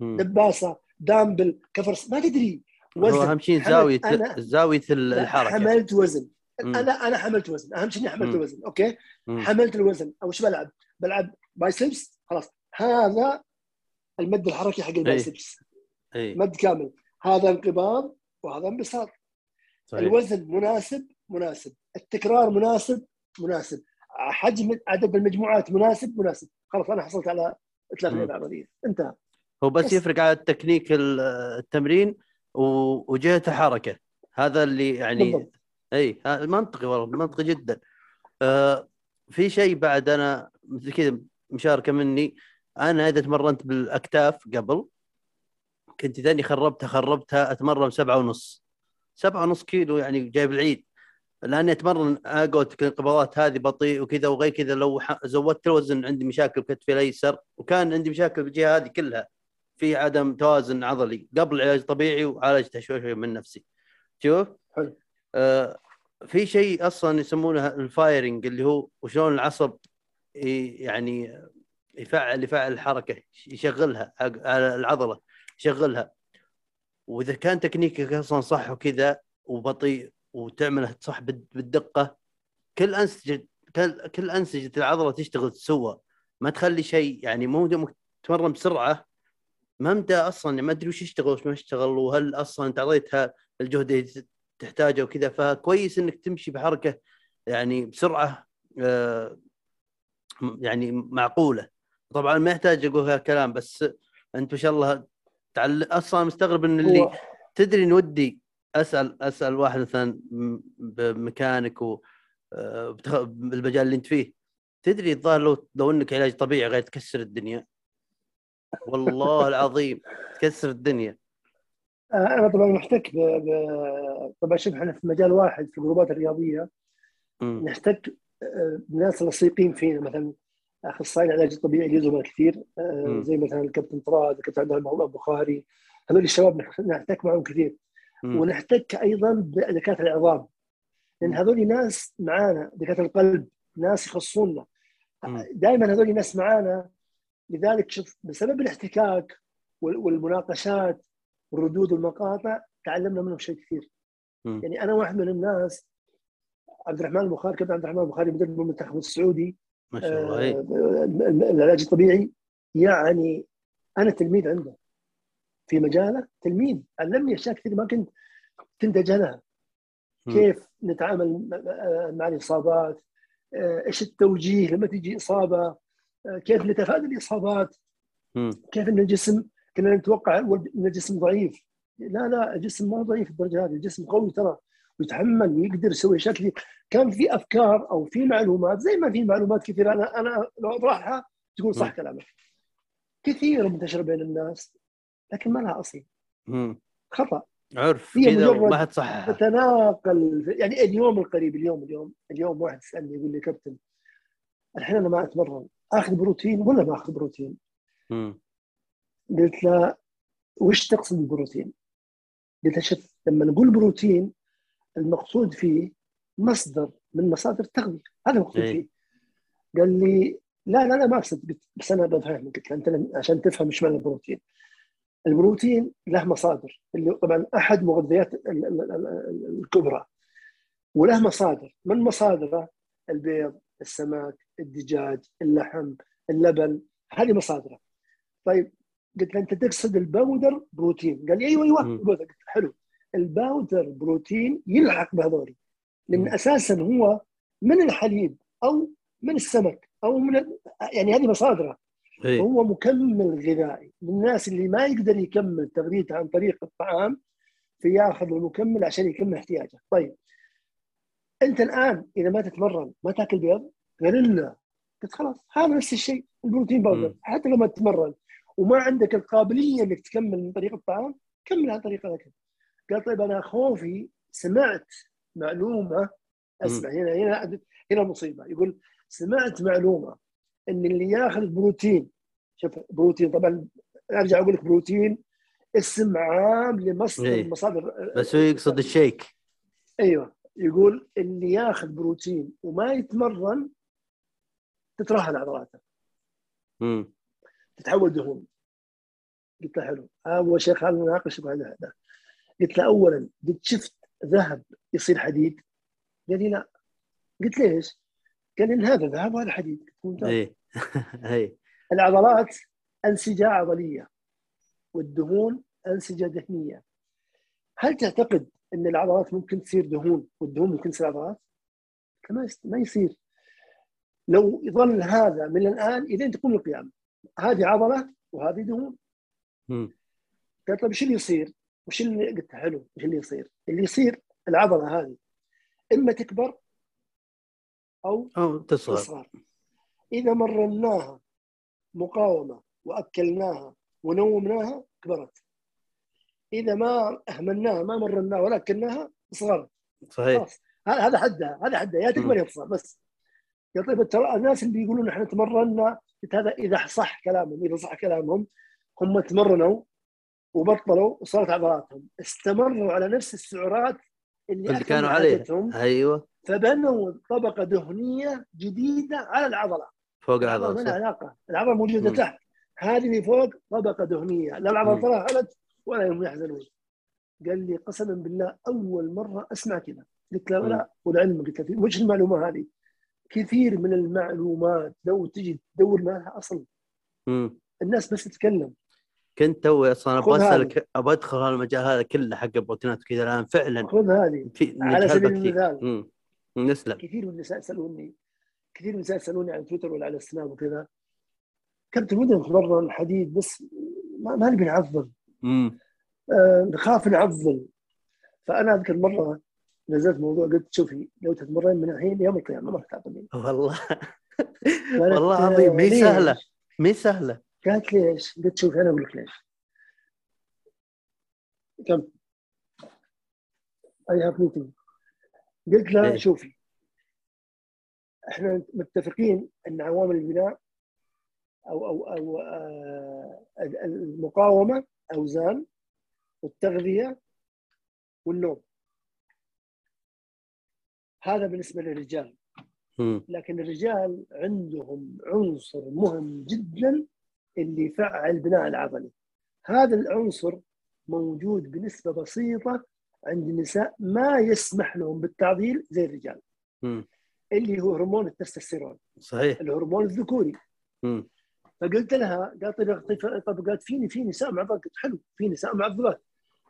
F: دباسة دامبل كفر ما تدري
A: هو
F: وزن
A: أهم شيء زاوية
F: زاوية
A: الحركة
F: حملت وزن
A: مم.
F: أنا أنا حملت وزن. أهم شيء إني حملت. الوزن أوكي؟
A: مم.
F: حملت الوزن. أو إيش بلعب؟ بلعب biceps خلاص. هذا المد الحركي حق ال
A: biceps إي.
F: مد كامل. هذا انقباض وهذا انبساط.
A: صحيح.
F: الوزن مناسب؟ مناسب. التكرار مناسب؟ مناسب. حجم عدد المجموعات مناسب؟ مناسب. خلاص أنا حصلت على
A: مم.
F: العضليه انتهى.
A: هو بس
F: بس.
A: يفرق على التكنيك ال- التمرين وجهة الحركة. هذا اللي يعني
F: بالضبط.
A: إي منطقي والله منطقي جدا. آه في شيء بعد أنا مثل كذا مشاركة مني. أنا إذا تمرنت بالأكتاف قبل كنت ذاني خربتها خربتها أتمرن سبعة ونص. سبعة ونص كيلو يعني جايب العيد. لأني أتمرن أقعد الانقباضات هذه بطيء وكذا وغير كذا لو زودت الوزن عندي مشاكل بكتفي الايسر وكان عندي مشاكل بالجهه هذه كلها. في عدم توازن عضلي. قبل علاج طبيعي وعالجته شوي شوي من نفسي. شوف.
F: حلو.
A: آه في شيء أصلا يسمونه الفايرنج اللي هو وشلون العصب يعني يفعل يفعل الحركه يشغلها على العضلة يشغلها. وإذا كان تكنيكك أصلا صح وكذا وبطيء وتعمله صح بال- بالدقة كل انسجه كل, أنسجة العضلة تشتغل سوا ما تخلي شيء يعني مو تمرن بسرعة. ما انت أصلا ما أدري وش يشتغل وش ما يشتغل وهل أصلا انت اعطيتها الجهد تحتاجه وكذا فكويس إنك تمشي بحركة يعني بسرعة آه، يعني معقولة. طبعا ما يحتاج أقول هالكلام بس أنت ما شاء الله تعل... أصلا مستغرب إن اللي
F: هو
A: تدري إن ودي أسأل أسأل واحد مثلا بمكانك و آه، بالمجال اللي أنت فيه. تدري الظاهر لو لو إنك علاج طبيعي غير تكسر الدنيا؟ والله العظيم تكسر الدنيا.
F: أنا طبعا محتك ب... ب... طبعا شوف إحنا في مجال واحد في الجروبات الرياضية.
A: مم.
F: نحتاج آه، الناس اللصيقين فينا. مثلا أخصائيين العلاج الطبيعي لي زملاء كثير. آه،
A: مم.
F: زي مثلا الكابتن طراد الكابتن عبد الله البخاري هذول الشباب نح- نحتك معهم كثير.
A: مم.
F: ونحتك أيضا بدكاترة العظام. لأن هذول ناس معانا دكاترة القلب ناس يخصونا. دائما هذول ناس معانا. لذلك شوف بسبب الاحتكاك وال- والمناقشات والردود والمقاطع تعلمنا منهم شيء كثير.
A: مم.
F: يعني أنا واحد من الناس عبد الرحمن البخاري كابتن عبد الرحمن البخاري مدرب المنتخب السعودي؟
A: ما شاء الله إيه.
F: آه، العلاج الطبيعي. يعني أنا تلميذ عنده. في مجاله تلميذ. علمني أشياء كثير ما كنت كنت اجهلها
A: مم.
F: كيف نتعامل مع- الإصابات؟ آه، إيش التوجيه لما تجي إصابة؟ آه، كيف نتفادى
A: الإصابات.
F: كيف إن الجسم كنا نتوقع ان الجسم ضعيف لا لا الجسم ما ضعيف الدرجة هذه الجسم قوي ترى ويتحمل ويقدر يسوي أشياء كان في أفكار أو في معلومات زي ما في معلومات كثيرة أنا أنا لو أطرحها تقول صح. كلامك كثير منتشره بين الناس لكن ما لها
A: أصل.
F: خطأ
A: عرف
F: هي مجرد
A: حد صحها
F: تتناقل يعني اليوم القريب اليوم اليوم اليوم واحد سالني يقول لي كابتن الحين أنا ما أتمرن آخذ بروتين ولا ما آخذ بروتين؟
A: مم.
F: قلت له وش تقصد بالبروتين؟ قلت له شوف لما نقول بروتين المقصود فيه مصدر من مصادر التغذية. هذا المقصود
A: إيه.
F: فيه. قال لي لا لا لا ما أقصد. بس أنا بفهمك قلت له أنت عشان تفهم إيش معنى البروتين. البروتين له مصادر اللي طبعا أحد مغذيات ال- ال- ال- ال- الكبرى. وله مصادر. من مصادره البيض السمك الدجاج اللحم اللبن. هذه مصادره. طيب قلت له أنت تقصد ال powder protein. قال لي
A: أيوه
F: أيوه. قلت حلو. ال powder protein يلحق بهذولي
A: لأن.
F: أساسا هو من الحليب أو من السمك أو من ال... يعني هذه مصادره.
A: اي
F: هو مكمل غذائي. للناس اللي ما يقدر يكمل تغذيته عن طريق الطعام فياخذ المكمل عشان يكمل احتياجه. طيب. أنت الآن إذا ما تتمرن ما تأكل بيض لا قلت خلاص هذا نفس الشيء البروتين باودر. حتى لو ما تتمرن وما عندك القابلية إنك تكمل من طريق الطعام كمل عن طريق الأكل. قال طيب أنا خوفي سمعت معلومة أسمع هنا هنا هنا مصيبه يقول سمعت معلومة إن اللي ياخذ بروتين شوف بروتين طبعا أرجع أقول لك بروتين اسم عام لمصدر
A: إيه.
F: من مصادر
A: بس هو يقصد الشيك.
F: أيوه. يقول اللي ياخذ بروتين وما يتمرن تترهل عضلاته.
A: امم
F: تتحول دهون قلت له حلو اول شيء خلينا نناقش هذا. قلت له اولا قد شفت ذهب يصير حديد؟ قال لي لا قلت ليش؟ قال ان هذا ذهب وهذا حديد ممتاز.
A: اي اي
F: العضلات أنسجة عضلية والدهون أنسجة دهنيه هل تعتقد إن العضلات ممكن تصير دهون والدهون ممكن تصير عضلات؟ ما يصير لو يظل هذا من الآن الين تقوم القيامة هذه عضلة وهذه دهون. قال طيب إيش اللي يصير؟ وش اللي قلت حلو إيش اللي يصير؟ اللي يصير العضلة هذه إما تكبر أو
A: أو تصغر.
F: تصغر. إذا مرناها مقاومة وأكلناها ونومناها كبرت. إذا ما أهملناها ما مرناها ولا أكلناها صغرت.
A: صحيح.
F: هذا حدها هذا حدها. يا تكبر يا تصغر بس. يا طيب ترى الناس اللي بيقولون إحنا تمرنا هذا إذا صح كلامهم إذا صح كلامهم هم تمرنوا وبطلوا وصارت عضلاتهم. استمروا على نفس السعرات اللي,
A: اللي كانوا عليه.
F: عادتهم،
A: أيوه.
F: فبنوا طبقة دهنية جديدة على العضلة.
A: فوق
F: العضلة ما علاقة. العضلة
A: موجودة.
F: تحت. هذه اللي فوق طبقة دهنية. لا
A: العضلة.
F: ترهلت ولا هم يحزنون. قال لي قسما بالله أول مرة أسمع كذا. قلت له. لا والعلم قلت له وش المعلومة هذه؟ كثير من المعلومات لو تجي تدور ما لها أصل
A: مم.
F: الناس بس تتكلم
A: كنت توي
F: أصلا أبغى.
A: أسألك أبغى أدخل هالمجال هذا كله حق البروتينات وكذا الآن فعلا
F: خذ هذه على سبيل. المثال.
A: نسلم
F: كثير من النساء يسألوني كثير من النساء يسألوني على تويتر ولا على السناب وكذا كابتن ودنا نتمرن حديد بس ما, ما نبي نعضل. آه، نخاف نعضل فأنا أذكر مرة نزلت موضوع قلت شوفي لو تتمرن من الحين يوم القيامة ما راح تعضلين
A: والله. والله
F: آه،
A: العظيم ما هي
F: ليش؟
A: سهلة. ما هي سهلة.
F: قالت ليش؟ قلت شوفي أنا أقول لك ليش. can I have meeting قلت لها
A: إيه.
F: شوفي. إحنا متفقين إن عوامل البناء أو أو أو آه، المقاومة أوزان والتغذية والنوم. هذا بالنسبة للرجال. لكن الرجال عندهم عنصر مهم جدا اللي يفعل البناء العضلي. هذا العنصر موجود بنسبة بسيطة عند النساء ما يسمح لهم بالتعضيل زي الرجال. اللي هو هرمون التستوستيرون.
A: صحيح.
F: الهرمون الذكوري. فقلت لها قالت طيب قالت في في نساء معضلات. قلت حلو في نساء معضلات.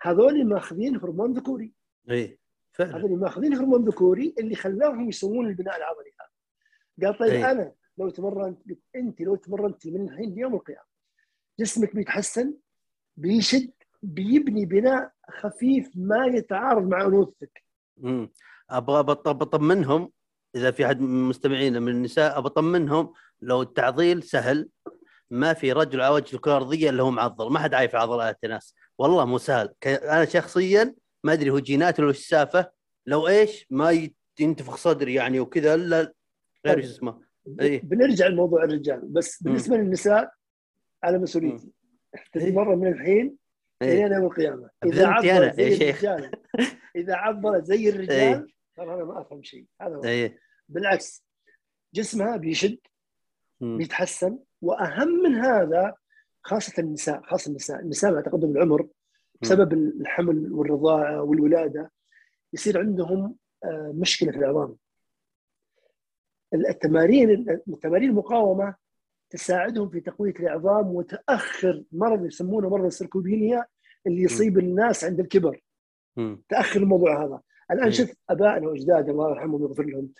F: هذول ماخذين هرمون ذكوري.
A: اي فعلا.
F: هذول ماخذين هرمون ذكوري اللي خلاهم يسوون البناء العضلي هذا. قال طيب
A: أي.
F: أنا لو تمرنت قلت أنت لو تمرنتي من الحين ليوم القيامة جسمك بيتحسن بيشد بيبني بناء خفيف ما يتعارض مع أنوثتك.
A: مم. أبغى بط- بطمنهم إذا في أحد مستمعينا من النساء بطمنهم لو التعضيل سهل ما في رجل على وجه الكره الارضيه إلا هو معضل ما حد عايف عضلات يا ناس. والله مو سهل. أنا شخصيا ما أدري هو جينات ولا السالفة لو إيش ما ينتفخ صدري يعني وكذا الا غير شو اسمه. اي
F: بنرجع لموضوع الرجال. بس بالنسبة للنساء على مسؤوليتي. تتمرن من الحين
A: إيه.
F: إلى يوم
A: القيامة.
F: إذا
A: يا
F: زي. الرجال إذا عضلت زي
A: إيه.
F: الرجال ترى أنا ما أفهم شيء. هذا هو.
A: اي
F: بالعكس جسمها بيشد. بيتحسن وأهم من هذا خاصة النساء خاصة النساء. النساء مع تقدم العمر بسبب الحمل والرضاعة والولادة يصير عندهم آه، مشكلة في العظام. التمارين التمارين المقاومة تساعدهم في تقوية العظام وتأخر مرض يسمونه مرض السركوبينيا اللي يصيب الناس عند الكبر.
A: مم.
F: تأخر الموضوع هذا. الآن
A: إيه.
F: شوف أبائنا وأجدادنا الله يرحمهم ويغفر لهم.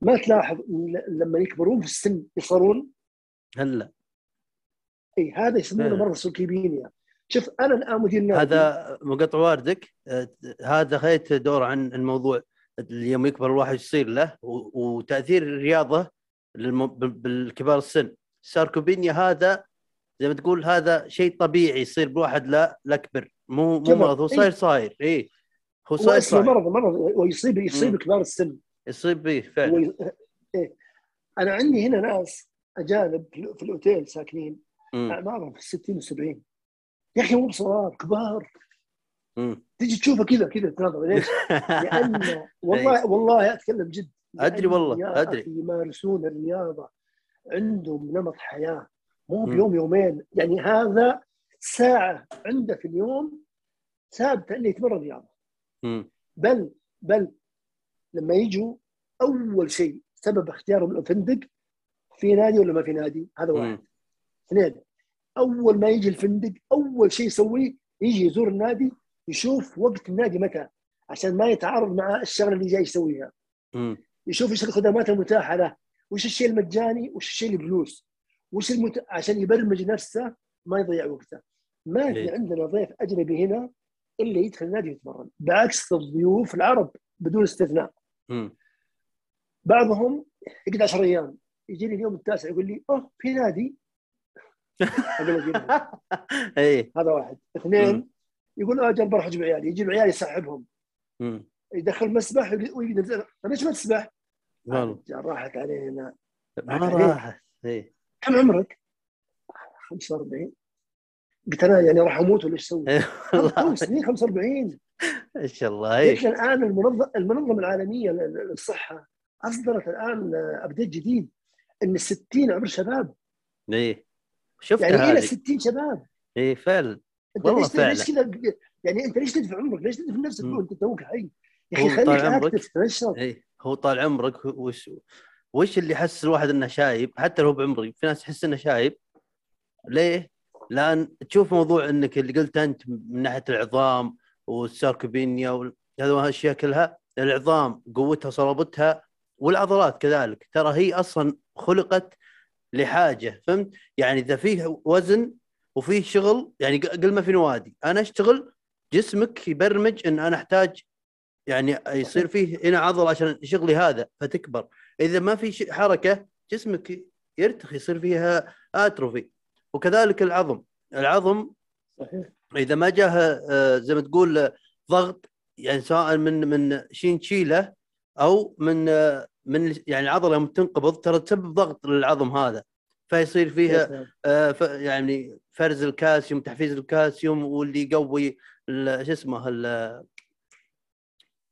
F: ما تلاحظ لما يكبرون في السن يصغرون؟
A: هلا.
F: اي هذا يسمونه
A: فعلا.
F: مرض السركوبينيا. شوف أنا الآن مدير نادي.
A: هذا مقطع واردك. آه، هذا خليت دور عن الموضوع اليوم يكبر الواحد يصير له وتأثير الرياضه بالكبار السن. ساركوبينيا هذا زي ما تقول هذا شيء طبيعي يصير بواحد لا لا كبر مو مو مرض هو
F: إيه.
A: صاير صاير اي هو صاير صاير.
F: مرض مرض ويصيب يصيب. كبار السن.
A: يصيب به فعلا.
F: وي... إيه. أنا عندي هنا ناس أجانب في الأوتيل ساكنين. اعمارهم في الستين والسبعين يا أخي مو بصغار كبار. تجي تشوفه كذا كذا تناظر ليش؟ لأن والله والله أتكلم جد لأن
A: والله،.
F: أخي يمارسون الرياضة عندهم نمط حياة مو. بيوم يومين يعني هذا ساعة عنده في اليوم ثابتة إنه يتمرن
A: رياضة.
F: بل بل لما يجوا أول شيء سبب اختيارهم الفندق في نادي ولا ما في نادي هذا واحد. اثنين أول ما يجي الفندق أول شيء يسويه يجي يزور النادي يشوف وقت النادي متى عشان ما يتعارض مع الشغلة اللي جاي يسويها
A: مم.
F: يشوف إيش الخدمات المتاحة له وش الشيء المجاني وش الشيء اللي بفلوس وش المت... عشان يبرمج نفسه ما يضيع وقته ما في. عندنا ضيف أجنبي هنا إلا يدخل النادي ويتمرن بعكس الضيوف العرب بدون استثناء
A: مم.
F: بعضهم يقعد 10 أيام يجي لي اليوم التاسع يقول لي أوه في نادي أقول له في نادي.
A: اي
F: هذا واحد. اثنين. يقول أجل بروح أجيب عيالي. يجيب عيالي يسحبهم. يدخل مسبح وينزل طيب ليش ما تسبح؟
A: والله
F: راحت علينا.
A: ما
F: راحت
A: اي
F: كم عمرك؟ 45 قلت أنا يعني راح أموت ولا إيش أسوي؟
A: والله.
F: تو سنين 45
A: ان شاء الله. اي
F: ليش الآن المنظمه المنظمة العالمية للصحة أصدرت الآن update جديد إن ال 60 عمر شباب.
A: اي شفتها
F: يعني إلى
A: هذه.
F: 60 شباب.
A: اي فعلا. والله
F: ليش ليش كذا؟ يعني أنت ليش تدفن عمرك؟ ليش تدفن نفسك. وانت توك حي؟ يا أخي خليك. active تنشط
A: اي هو طال عمرك. وش وش اللي يحس الواحد إنه شايب؟ حتى لو بعمري في ناس تحس إنه شايب. ليه؟ لأن تشوف موضوع إنك اللي قلت أنت من ناحية العظام والساركوبينيا وال- هذه الأشياء كلها. العظام قوتها صلابتها والعضلات كذلك. ترى هي أصلا خلقت لحاجة فهمت؟ يعني إذا فيه وزن وفيه شغل يعني قل ما في نوادي. أنا أشتغل جسمك يبرمج إن أنا أحتاج يعني يصير فيه هنا عضل عشان شغلي هذا فتكبر. إذا ما في حركة جسمك يرتخي يصير فيها أتروفي. وكذلك العظم. العظم
F: صحيح.
A: إذا ما جاه آه، زي ما تقول ضغط يعني سواء من من شيء نشيله أو من آه، من يعني العضلة يوم تنقبض ترى تسبب ضغط للعظم هذا. فيصير فيها آه، ف- يعني فرز الكالسيوم تحفيز الكالسيوم واللي يقوي شو اسمه ال-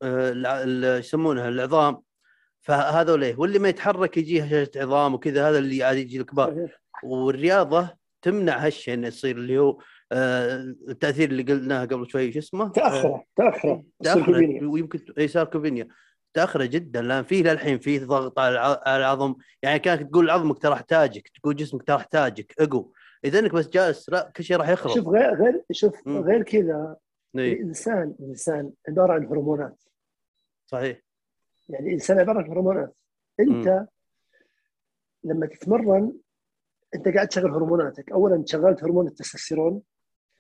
A: آه، يسمونها العظام. فهذول. واللي ما يتحرك يجيه هشاشة عظام وكذا هذا اللي عاد يجي الكبار. والرياضة تمنع هالشيء إنه يصير اللي هو آه، التأثير اللي قلناه قبل شوي شو اسمه؟
F: تأخره
A: تأخره.
F: تأخره.
A: ويمكن إي ساركوبينيا. تاخره جدا لأن فيه للحين فيه ضغط على الع- على العظم. يعني كانك تقول عظمك ترى احتاجك تقول جسمك ترى احتاجك اقو إذا إنك بس جالس لا كل شيء راح يخرب.
F: شوف غير غير شوف
A: مم.
F: غير كذا
A: إيه،
F: الإنسان الإنسان عبارة عن هرمونات.
A: صحيح.
F: يعني الإنسان عبارة عن هرمونات. أنت لما تتمرن أنت قاعد تشغل هرموناتك. اولا شغلت هرمون التستوستيرون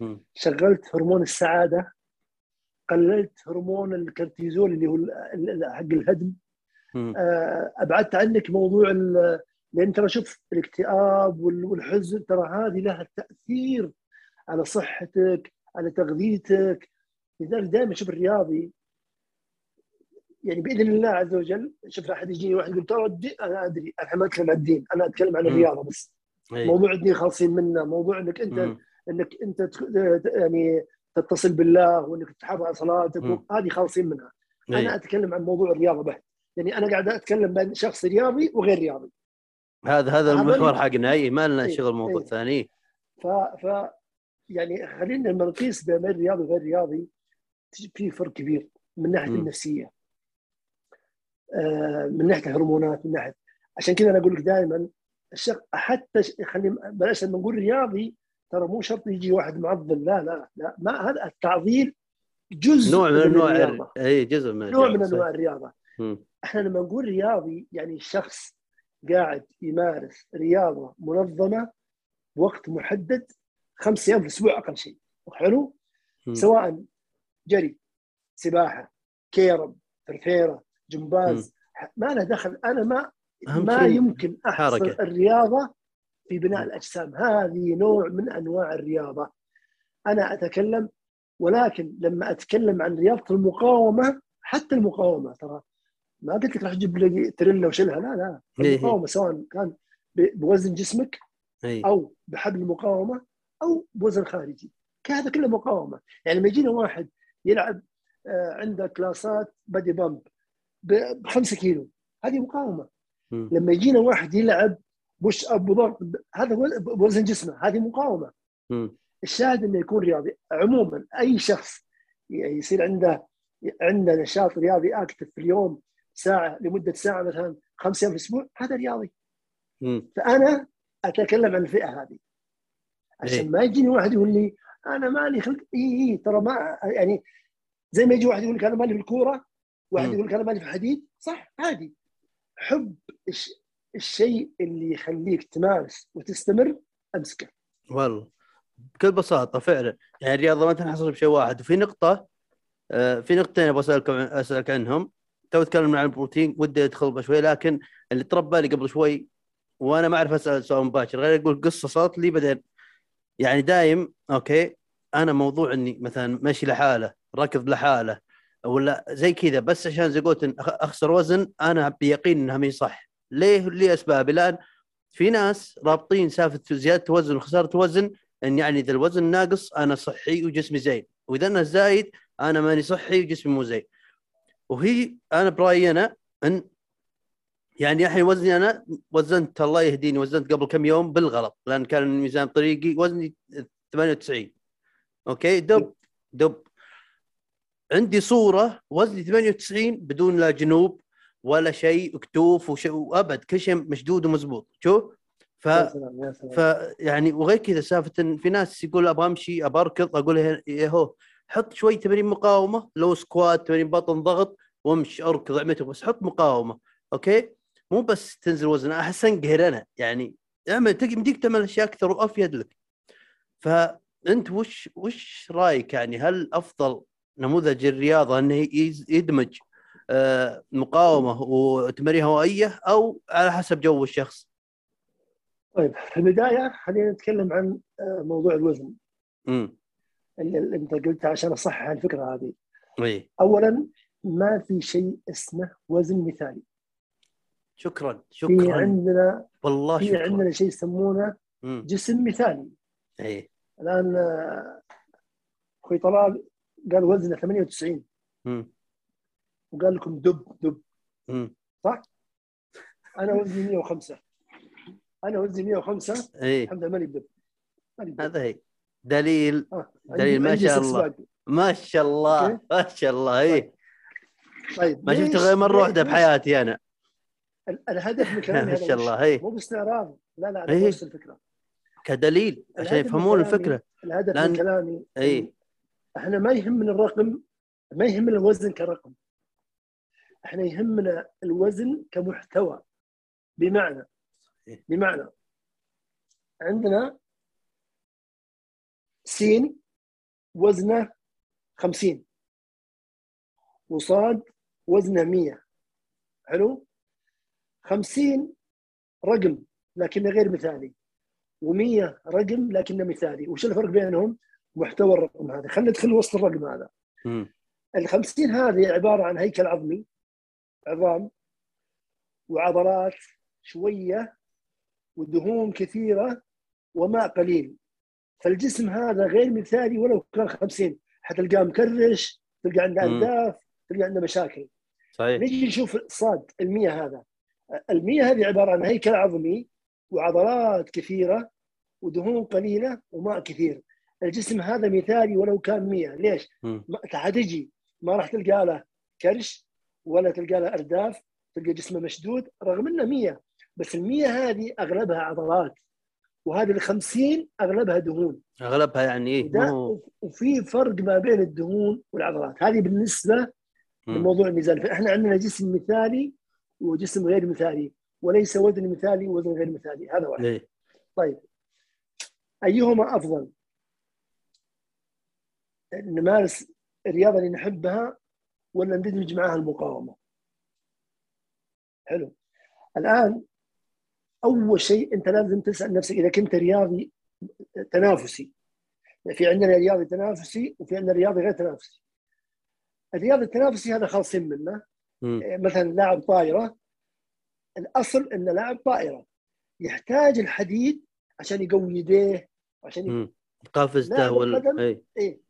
A: مم.
F: شغلت هرمون السعادة. قللت هرمون الكورتيزول اللي هو حق الهدم. آه، أبعدت عنك موضوع لأن ترى شوف الاكتئاب وال- والحزن ترى هذه لها تأثير على صحتك على تغذيتك لذلك دائما شوف الرياضي يعني بإذن الله عز وجل شوف أحد يجيني واحد يقول ترى الدين أنا أدري أنا ما أتكلم عن الدين أنا أتكلم عن. الرياضة بس
A: إيه.
F: موضوع الدين خالصين منه موضوع
A: إنك
F: أنت. إنك أنت يعني تتصل بالله وإنك تحافظ على صلاتك. هذه خالصين منها
A: أنا.
F: أتكلم عن موضوع الرياضة بحت يعني أنا قاعد أتكلم بين شخص رياضي وغير رياضي
A: هذا هذا المحور حقنا إي ما لنا شغل موضوع. ثاني
F: ف ف يعني خلينا لما نقيس بين الرياضي وغير رياضي في فرق كبير من ناحية
A: مم.
F: النفسية آه، من ناحية الهرمونات من ناحيه عشان كذا أنا أقول لك دائما الشخص حتى ش- خلي بلاش لما نقول رياضي ترى مو شرط يجي واحد معضل لا لا لا ما هذا التعضيل جزء
A: نوع من انواع
F: الرياضة
A: إي جزء من
F: نوع من. أنواع الرياضة
A: مم.
F: إحنا لما نقول رياضي يعني شخص قاعد يمارس رياضة منظمة بوقت محدد خمس أيام في الأسبوع أقل شيء حلو. سواء جري سباحة كيرم فرفيره جمباز ما له دخل أنا ما ما يمكن أحصر
A: حركة.
F: الرياضة في بناء الأجسام. هذه نوع من أنواع الرياضة. أنا أتكلم ولكن لما أتكلم عن رياضة المقاومة حتى المقاومة ترى ما قلت لك راح تجيب لي تريلا وشيلها لا لا.
A: إيه.
F: المقاومة سواء كان بوزن جسمك
A: اي
F: أو بحبل المقاومة أو بوزن خارجي. هذا كله مقاومة. يعني لما يجينا واحد يلعب آه، عنده كلاسات body pump ب 5 كيلو هذه
A: مقاومة.
F: لما يجينا واحد يلعب push up ب- هذا وز- بوزن جسمه هذه مقاومة
A: مم.
F: الشاهد إنه يكون رياضي عموما أي شخص يصير عنده عنده نشاط رياضي active في اليوم ساعة لمدة ساعة مثلا خمس أيام في الأسبوع هذا رياضي
A: مم.
F: فأنا أتكلم عن الفئة هذه عشان
A: إيه.
F: ما يجيني واحد يقول لي أنا مالي خلق إي إي ترى ما يعني زي ما يجي واحد يقول لك أنا مالي في الكورة واحد. يقول لك أنا مالي في الحديد صح عادي حب. الشيء اللي يخليك تمارس وتستمر أمسكه.
A: والله. بكل بساطة فعلا. يعني الرياضة ما تنحصر بشيء واحد. وفي نقطة آه، في نقطتين أبغى أسألك أسألك عنهم. تو تكلمنا عن البروتين. ودي أدخل بشوي لكن اللي طرى ببالي قبل شوي وأنا ما أعرف أسأل سؤال مباشر. غير أقول قصة صارت لي بعدين. يعني دايم أوكي أنا موضوع إني مثلا ماشي لحاله ركض لحاله ولا زي كذا. بس عشان زي قلت أخسر وزن أنا بيقين إنها مي صح. ليه لي اسباب الان في ناس رابطين سالفة زيادة وزن وخسارة وزن إن يعني إذا الوزن ناقص أنا صحي وجسمي زين وإذا أنا زايد أنا ماني صحي وجسمي مو زين. وهي أنا برأيي أنا إن يعني الحين وزني أنا وزنت الله يهديني وزنت قبل كم يوم بالغلط لأن كان الميزان طريقي وزني 98 أوكي؟ دب دب. عندي صورة وزني 98 بدون لا جنوب. ولا شيء كتوف وشيء وأبد كل شيء مشدود ومزبوط. شوف ف
F: سلام
A: فيعني وغير كذا سالفة إن في ناس يقول أبغى أمشي أبغى أركض أقول يا هو؟ حط شوي تمارين مقاومة لو squat تمارين بطن ضغط وامشي أركض اعمته بس حط مقاومة. أوكي؟ مو بس تنزل وزن أحس أنقهر أنا. يعني أعمل تقدر تعمل أشياء أكثر وأفيد لك. فانت وش وش رأيك يعني؟ هل أفضل نموذج الرياضة إنه يدمج مقاومة وتمارين هوائية أو على حسب جو الشخص.
F: طيب في البداية خلينا نتكلم عن آه، موضوع الوزن.
A: امم
F: اللي أنت قلته عشان أصحح الفكرة هذه.
A: إي.
F: اولا ما في شيء اسمه وزن مثالي.
A: شكرا
F: في
A: شكرا.
F: عندنا
A: والله
F: في
A: شكرا.
F: عندنا شيء يسمونه. جسم مثالي.
A: إي.
F: الآن آه، أخوي طلال قال وزنه 98
A: مم.
F: وقال لكم دب دب.
A: مم.
F: أنا وزني 105 أنا وزني 105
A: اي
F: الحمد لله ماني بدب.
A: هذا هي. دليل.
F: آه،
A: دليل ما شاء الله. ما شاء الله. ما شاء الله. اي
F: طيب.
A: ما شفته
F: ليش-
A: غير مره واحدة بحياتي أنا.
F: ال- الهدف من كلامي
A: ما شاء؟ الله. اي
F: مو باستعراض لا لا أنا
A: إيه.
F: الفكرة.
A: كدليل. عشان يفهمون الفكرة.
F: الهدف
A: لأن-
F: من كلامي
A: اي
F: إحنا ما يهمنا الرقم ما يهمنا الوزن كرقم. إحنا يهمنا الوزن كمحتوى. بمعنى. بمعنى عندنا سين وزنه 50 وصاد وزنه 100 حلو؟ 50 رقم لكنه غير مثالي و100 رقم لكنه مثالي. وش الفرق بينهم؟ محتوى الرقم هذا. خلينا ندخل وسط الرقم هذا. ال 50 هذه عبارة عن هيكل عظمي. عظام وعضلات شوية ودهون كثيرة وماء قليل. فالجسم هذا غير مثالي ولو كان 50 حتلقاه مكرش تلقى عنده
A: مم.
F: أهداف تلقى عنده مشاكل.
A: صحيح.
F: نجي نشوف صاد المية هذا. المية هذه عبارة عن هيكل عظمي وعضلات كثيرة ودهون قليلة وماء كثير. الجسم هذا مثالي ولو كان مية ليش؟
A: مم.
F: ما حتجي ما راح تلقى له كرش ولا تلقى له أرداف تلقى جسمه مشدود رغم إنه 100 بس ال100 هذه أغلبها عضلات وهذه ال50 أغلبها دهون.
A: أغلبها يعني إيه؟
F: وفي فرق ما بين الدهون والعضلات. هذه بالنسبة
A: مم.
F: لموضوع الميزان. فإحنا عندنا جسم مثالي وجسم غير مثالي وليس وزن مثالي ووزن غير مثالي. هذا واحد.
A: إيه.
F: طيب. أيهما أفضل؟ نمارس الرياضه اللي نحبها ولا ندمج معها المقاومة؟ حلو الآن أول شيء أنت لازم تسأل نفسك إذا كنت رياضي تنافسي في عندنا رياضي تنافسي وفي عندنا رياضي غير تنافسي الرياضي التنافسي هذا خالصين منه. مثلا لاعب طائرة الأصل أن لاعب طائرة يحتاج الحديد عشان يقوي يديه عشان يقوي.
A: قفزته وال. إيه
F: إيه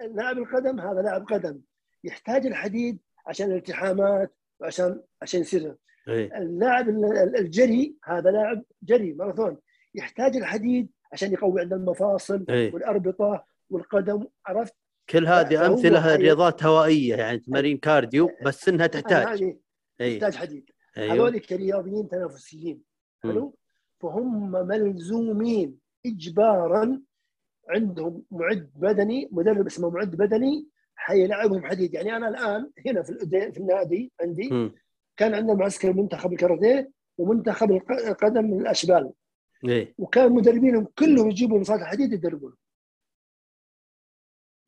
F: لاعب القدم هذا لاعب قدم يحتاج الحديد عشان الالتحامات وعشان عشان يصير.
A: إيه
F: اللاعب ال- ال- الجري هذا لاعب جري ماراثون. يحتاج الحديد عشان يقوي عند المفاصل
A: إيه
F: والأربطة والقدم عرفت؟
A: كل هذه
F: أمثلة
A: رياضات هوائية يعني تمارين كارديو بس إنها تحتاج.
F: هذه
A: إي.
F: يحتاج حديد.
A: أيوه.
F: هذول كرياضيين تنافسيين. حلو؟ فهم ملزومين اجبارا عندهم معد بدني مدرب اسمه معد بدني حيلعبهم حديد. يعني أنا الآن هنا في الأدي- في النادي عندي
A: مم.
F: كان عندنا معسكر منتخب الكاراتيه ومنتخب الق- القدم من الأشبال.
A: إيه.
F: وكان مدربينهم كلهم يجيبوا مصاد الحديد يدربون.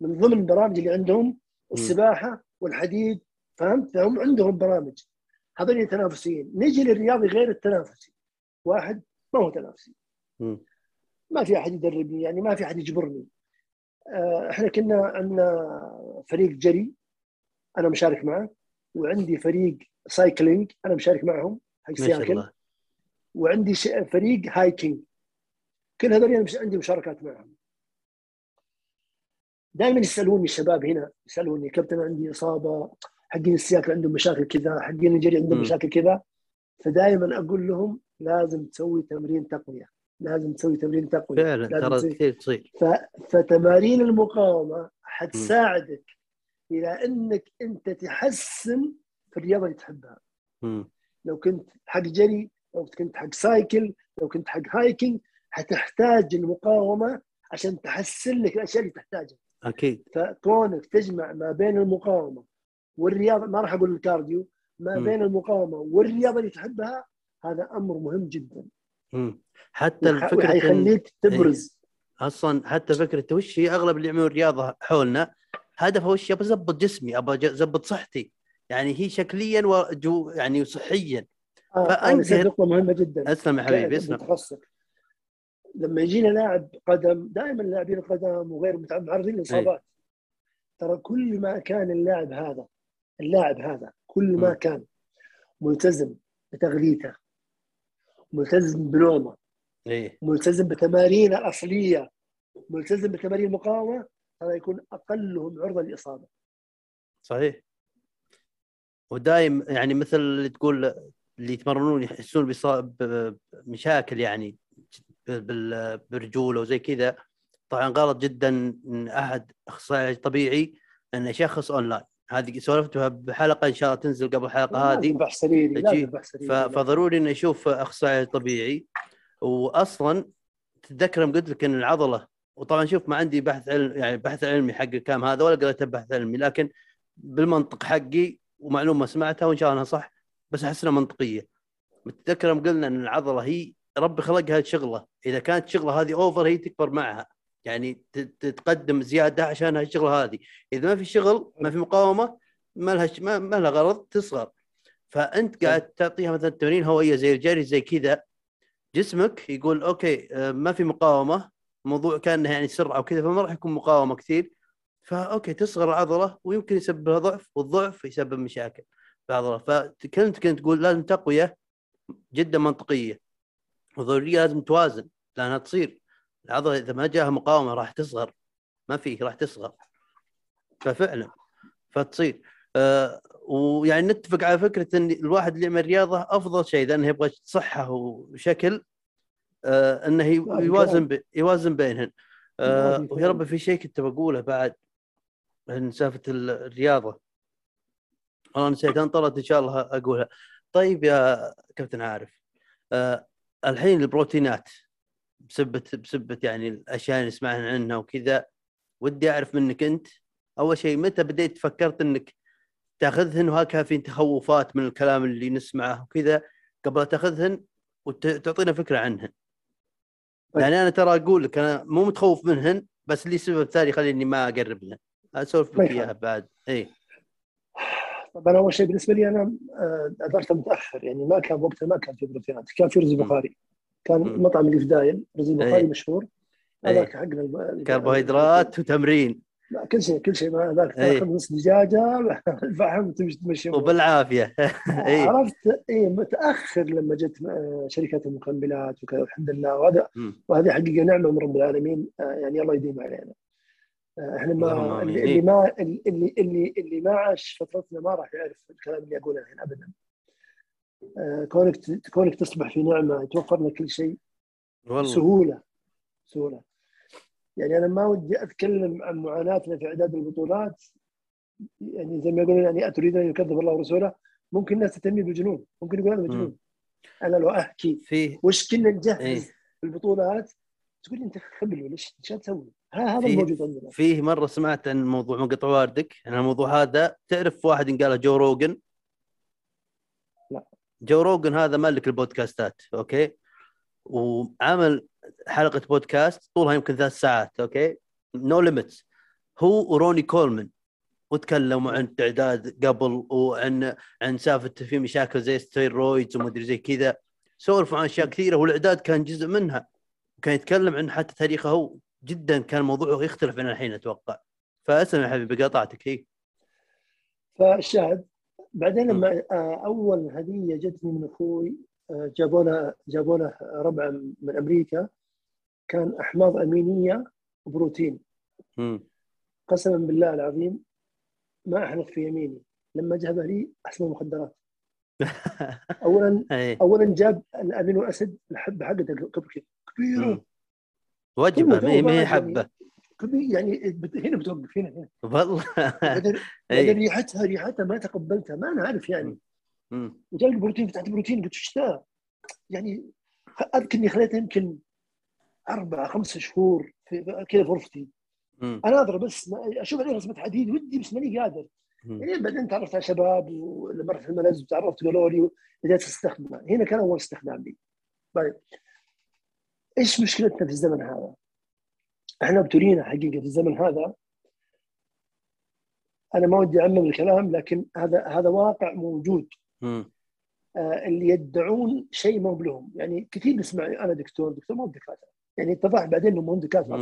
F: من ضمن البرامج اللي عندهم السباحة والحديد فهمت؟ فهم عندهم برامج. هذول تنافسيين نجي للرياضي غير التنافسي. واحد ما هو تنافسي.
A: مم.
F: ما في أحد يدربني يعني ما في أحد يجبرني. إحنا كنا عندنا فريق جري أنا مشارك معه وعندي فريق cycling أنا مشارك معهم حق سياكل وعندي فريق hiking كل هذول أنا مش- عندي مشاركات معهم. دائما يسألوني الشباب هنا يسألوني كابتن عندي إصابة حقين السياكل عندهم مشاكل كذا حقين الجري عندهم. مشاكل كذا. فدائما أقول لهم لازم تسوي تمرين تقوية. لازم تسوي تمرين تقوية
A: فعلا ترى كثير تصير.
F: فتمارين المقاومة حتساعدك إلى إنك أنت تحسن في الرياضة اللي تحبها.
A: مم.
F: لو كنت حق جري لو كنت حق cycle لو كنت حق hiking حتحتاج المقاومة عشان تحسن لك الأشياء اللي تحتاجها.
A: أكيد.
F: فكونك تجمع ما بين المقاومة والرياضة ما راح أقول ال cardio
A: ما.
F: بين المقاومة والرياضة اللي تحبها هذا أمر مهم جدا.
A: مم. حتى الفكرة إن-
F: وحيخليك تبرز.
A: أصلا حتى فكرة وش هي أغلب اللي يعملون رياضة حولنا هدفه وش؟ أبى اضبط جسمي أبى اضبط صحتي. يعني هي شكليا وجو يعني صحيا.
F: آه نسيت نقطة مهمة جدا.
A: أسلم يا حبيبي أسلم.
F: متخصص لما يجينا لاعب قدم دائما لاعبين القدم وغير معرضين للاصابات. ترى كل ما كان اللاعب هذا اللاعب هذا كل ما
A: مم.
F: كان ملتزم بتغذيته ملتزم بنومه
A: إيه.
F: ملتزم بتمارينه الاصليه ملتزم بتمارين المقاومه ترى يكون أقلهم عرضة للإصابة.
A: صحيح. ودايم يعني مثل اللي تقول اللي يتمرنون يحسون بمشاكل يعني بال- برجوله وزي كذا. طبعا غلط جدا إن أحد أخصائي طبيعي انه يشخص أونلاين. هذه سولفتها بحلقة إن شاء الله تنزل قبل الحلقة هذه.
F: بحث سريري سريري
A: ف- فضروري انه يشوف أخصائي طبيعي. واصلا تتذكر قلت لك إن العضلة وطبعا شوف ما عندي بحث علم يعني بحث علمي حق الكلام هذا ولا قريت بحث علمي لكن بالمنطق حقي ومعلومة سمعتها وإن شاء الله إنها صح بس أحس إنها منطقية. تتذكر يوم قلنا إن العضلة هي ربي خلقها شغلة. إذا كانت شغلة هذه over هي تكبر معها. يعني تتضخم زيادة عشان الشغله هذه. إذا ما في شغل ما في مقاومة ما لها ش- ما, لها غرض تصغر. فأنت قاعد تعطيها مثلا تمارين هوائيه زي الجري زي كذا جسمك يقول أوكي آه، ما في مقاومة موضوع كانه يعني سرعة وكذا فما راح يكون مقاومة كثير. فأوكي تصغر العضله ويمكن يسبب لها ضعف والضعف يسبب مشاكل في العضله فكنت كنت تقول لازم تقوية جدا منطقية. وضرورية لازم توازن لأنها تصير. العضله إذا ما جاها مقاومة راح تصغر. ما في راح تصغر. ففعلا فتصير. آه ويعني نتفق على فكرة إن الواحد اللي يعمل رياضة أفضل شيء لأنه يبغى صحة وشكل آه
F: إنه
A: يوازن ب... يوازن بينهن.
F: هذا
A: ويا رب في شيء كنت بقوله بعد عن سالفة ال- الرياضة. والله نسيت انطرت إن شاء الله أقولها. طيب يا كابتن عارف آه الحين البروتينات. بسبة بسبة يعني الأشياء اللي سمعنا عنها وكذا ودي أعرف منك أنت أول شيء متى بديت فكرت إنك تأخذهن وهكذا في تخوفات من الكلام اللي نسمعه وكذا قبل لا تاخذهن وتعطينا فكرة عنهن.
F: طيب.
A: يعني أنا ترى أقول لك أنا مو متخوف منهن بس لي سبب ثاني يخليني ما اقرب لهن. اسولف لك
F: ما إياها.
A: بعد إي
F: طبعا أول شيء بالنسبة لي أنا آه، أدرت متأخر يعني ما كان وقتها ما كان في بروتينات كان في رز. بخاري كان. مطعم اللي في دايل رز البخاري
A: إيه.
F: مشهور
A: إيه.
F: هذاك حقنا
A: كربوهيدرات وتمرين
F: لاكل شيء كل شيء ما هذاك
A: إيه.
F: تاخذ نص دجاجة الفحم تمشي أمورك.
A: وبالعافية
F: عرفت اي متأخر لما جت آه، شركات المكملات وكذا الحمد لله وهذا. وهذه حقيقة نعمة من رب العالمين آه، يعني الله يديم علينا آه،
A: إحنا
F: ما. اللي اللي ما اللي اللي اللي ما عاش فترتنا ما راح يعرف الكلام اللي اقوله الحين ابدا كونك ت- كونك تصبح في نعمة يتوفر لك كل شيء.
A: والله.
F: سهولة سهولة. يعني أنا ما ودي أتكلم عن معاناتنا في إعداد البطولات. يعني زي ما يقولون يعني أتريد أن يكذب الله ورسوله؟ ممكن الناس تتمي بالجنون. ممكن يقول هذا مجنون. أنا لو أحكي
A: فيه.
F: وش كنا نجهز. في البطولات تقول أنت خبل ولا إيش تسوي؟ ها- هذا
A: فيه-
F: الموجود عندنا.
A: فيه مرة سمعت عن موضوع مقطع واردك. عن الموضوع هذا تعرف واحد قاله جو روجن. جو روجن هذا مالك البودكاستات okay؟ وعمل حلقة بودكاست طولها يمكن ثلاث ساعات okay؟ no limits هو وروني كولمان وتكلموا عن التعداد قبل وعن عن سالفة في مشاكل زي steroids ومدري زي كذا. سولفوا عن أشياء كثيرة والإعداد كان جزء منها. كان يتكلم عن حتى تاريخه هو. جدا كان موضوعه يختلف عن الحين أتوقع. فأسلم يا حبيبي قاطعتك هي
F: فالشاهد بعدين لما آه، أول هدية جتني من أخوي آه، جابونا جابونا ربع من أمريكا كان أحماض أمينية وبروتين. قسما بالله العظيم ما احلف في يميني. لما جابها لي أحسن المخدرات اولا
A: اي
F: اولا جاب الأمينو أسيد الحبه كذا كبيره. وجبة
A: ما هي- هي
F: يعني-
A: حبة.
F: كبير يعني هنا بتوقف هنا هنا.
A: والله.
F: بعدين ريحتها ريحتها ما تقبلتها ما أنا عارف يعني. لي بروتين فتحت بروتين قلت إيش؟ يعني أذكر إني خليتها يمكن أربع خمس شهور في كذا في غرفتي.
A: مم.
F: اناظر بس ما أشوف عليه رسمة حديد ودي بس ماني قادر. يعني بعدين تعرفت على شباب ولما رحت الملز وتعرفت قالوا لي بديت استخدمه هنا كان أول استخدام لي. طيب. إيش مشكلتنا في الزمن هذا؟ إحنا ابتلينا حقيقة في الزمن هذا. أنا ما ودي أعمم الكلام لكن هذا هذا واقع موجود. آه، اللي يدعون شيء ما هو بلهم يعني كثير نسمع أنا دكتور دكتور ما هو دكاترة. يعني اتضح بعدين انهم مو دكاتره.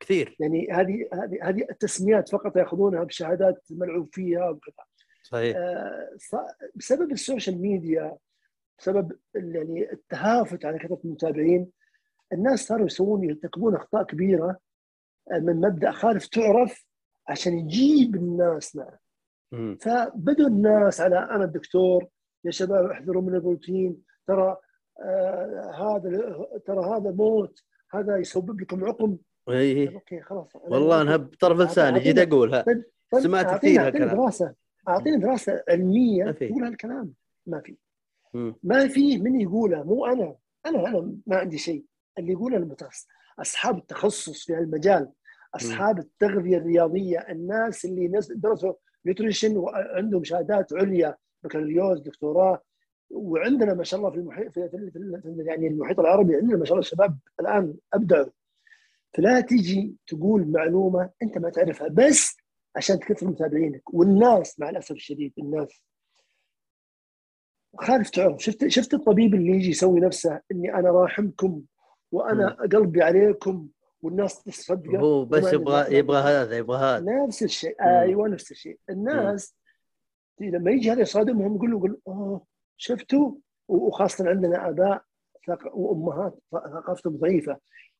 A: كثير.
F: يعني هذه هذه هذه التسميات فقط يأخذونها بشهادات ملعوب فيها وكذا.
A: صحيح.
F: آه، بسبب ال social media بسبب يعني التهافت على كثرة المتابعين الناس صاروا يسوون يرتكبون أخطاء كبيرة آه، من مبدأ خالف تعرف عشان يجيب الناس معه. فبدوا الناس على أنا الدكتور يا شباب احذروا من البروتين ترى آه هذا ترى هذا موت هذا يسبب لكم عقم.
A: اي
F: طيب okay خلاص.
A: والله انها بطرف لساني جيت اقولها سمعت كثير هالكلام.
F: دراسة. اعطيني
A: دراسة علمية.
F: تقول هالكلام. ما في. ما في من يقوله مو أنا. أنا أنا ما عندي شيء. اللي يقوله المتخصص أصحاب التخصص في هالمجال أصحاب التغذية الرياضية الناس اللي درسوا nutrition وعندهم شهادات عليا بكالوريوس دكتوراه وعندنا ما شاء الله في المحيط في, في يعني المحيط العربي عندنا ما شاء الله الشباب الآن أبدعوا. فلا تجي تقول معلومة أنت ما تعرفها بس عشان تكثر متابعينك. والناس مع الأسف الشديد الناس. خالف تعرف. شفت شفت الطبيب اللي يجي يسوي نفسه إني أنا راحمكم؟ وأنا قلبي عليكم والناس تصدقه
A: هو بس يبغى يبغى هذا يبغى هذا.
F: نفس الشيء. أيوه نفس الشيء. الناس لما يجي هذا يصادمهم يقول له يقول أوه شفتوا؟ وخاصة عندنا آباء وأمهات ثقافتهم ضعيفة.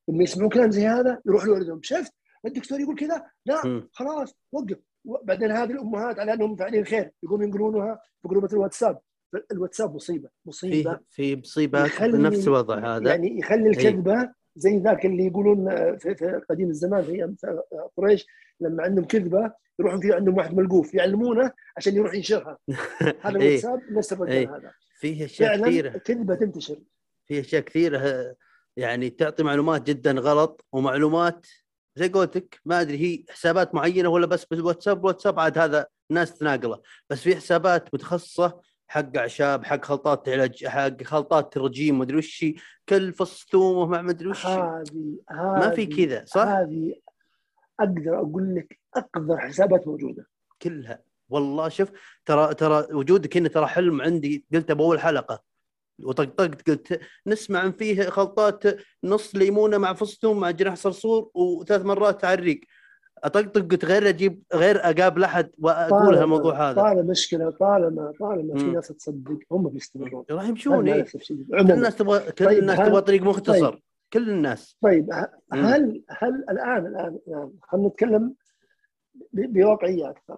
F: لما يسمعون كلام زي هذا يروحوا لولدهم شفت؟ الدكتور يقول كذا؟ لا
A: مم.
F: خلاص وقف. بعدين هذه الأمهات على أنهم فاعلين خير يقوموا ينقلونها في جروبات الواتساب. الواتساب مصيبة مصيبة.
A: في
F: يخلي-
A: بنفس الوضع هذا.
F: يعني يخلي الكذبة زي ذاك اللي يقولون في, في قديم الزمان في قريش لما عندهم كذبة يروحون في عندهم واحد ملقوف يعلمونه عشان يروح ينشرها. هذا
A: إيه.
F: الواتساب نفس الرجال
A: إيه.
F: هذا.
A: فيه
F: أشياء
A: كثيرة.
F: الكذبه تنتشر.
A: في أشياء كثيرة يعني تعطي معلومات جدا غلط ومعلومات زي قولتك ما أدري هي حسابات معينة ولا بس بالواتساب؟ واتساب عاد هذا ناس تناقله. بس في حسابات متخصصة حق اعشاب حق خلطات علاج حق خلطات رجيم مدري وش كل فص ثومه مع مدري وش
F: هذه
A: ما في كذا صح؟
F: هذه أقدر أقول لك أقذر حسابات موجودة.
A: كلها. والله شوف ترى ترى وجودك هنا ترى حلم عندي قلته باول حلقة. وطقطقت قلت نسمع فيه خلطات نص ليمونة مع فص ثوم مع جناح صرصور وثلاث مرات على الريق اطقطق قلت غير أجيب غير اقابل احد وأقول
F: طالما-
A: هالموضوع هذا.
F: طالما مشكله طالما طالما في. ناس تصدق هم بيستمرون.
A: راح يمشون إيه. كل الناس تبغى كل
F: طيب،
A: الناس تبغى طريق مختصر.
F: طيب.
A: كل الناس.
F: طيب. هل هل الان الان الآن خلينا نتكلم بواقعية أكثر.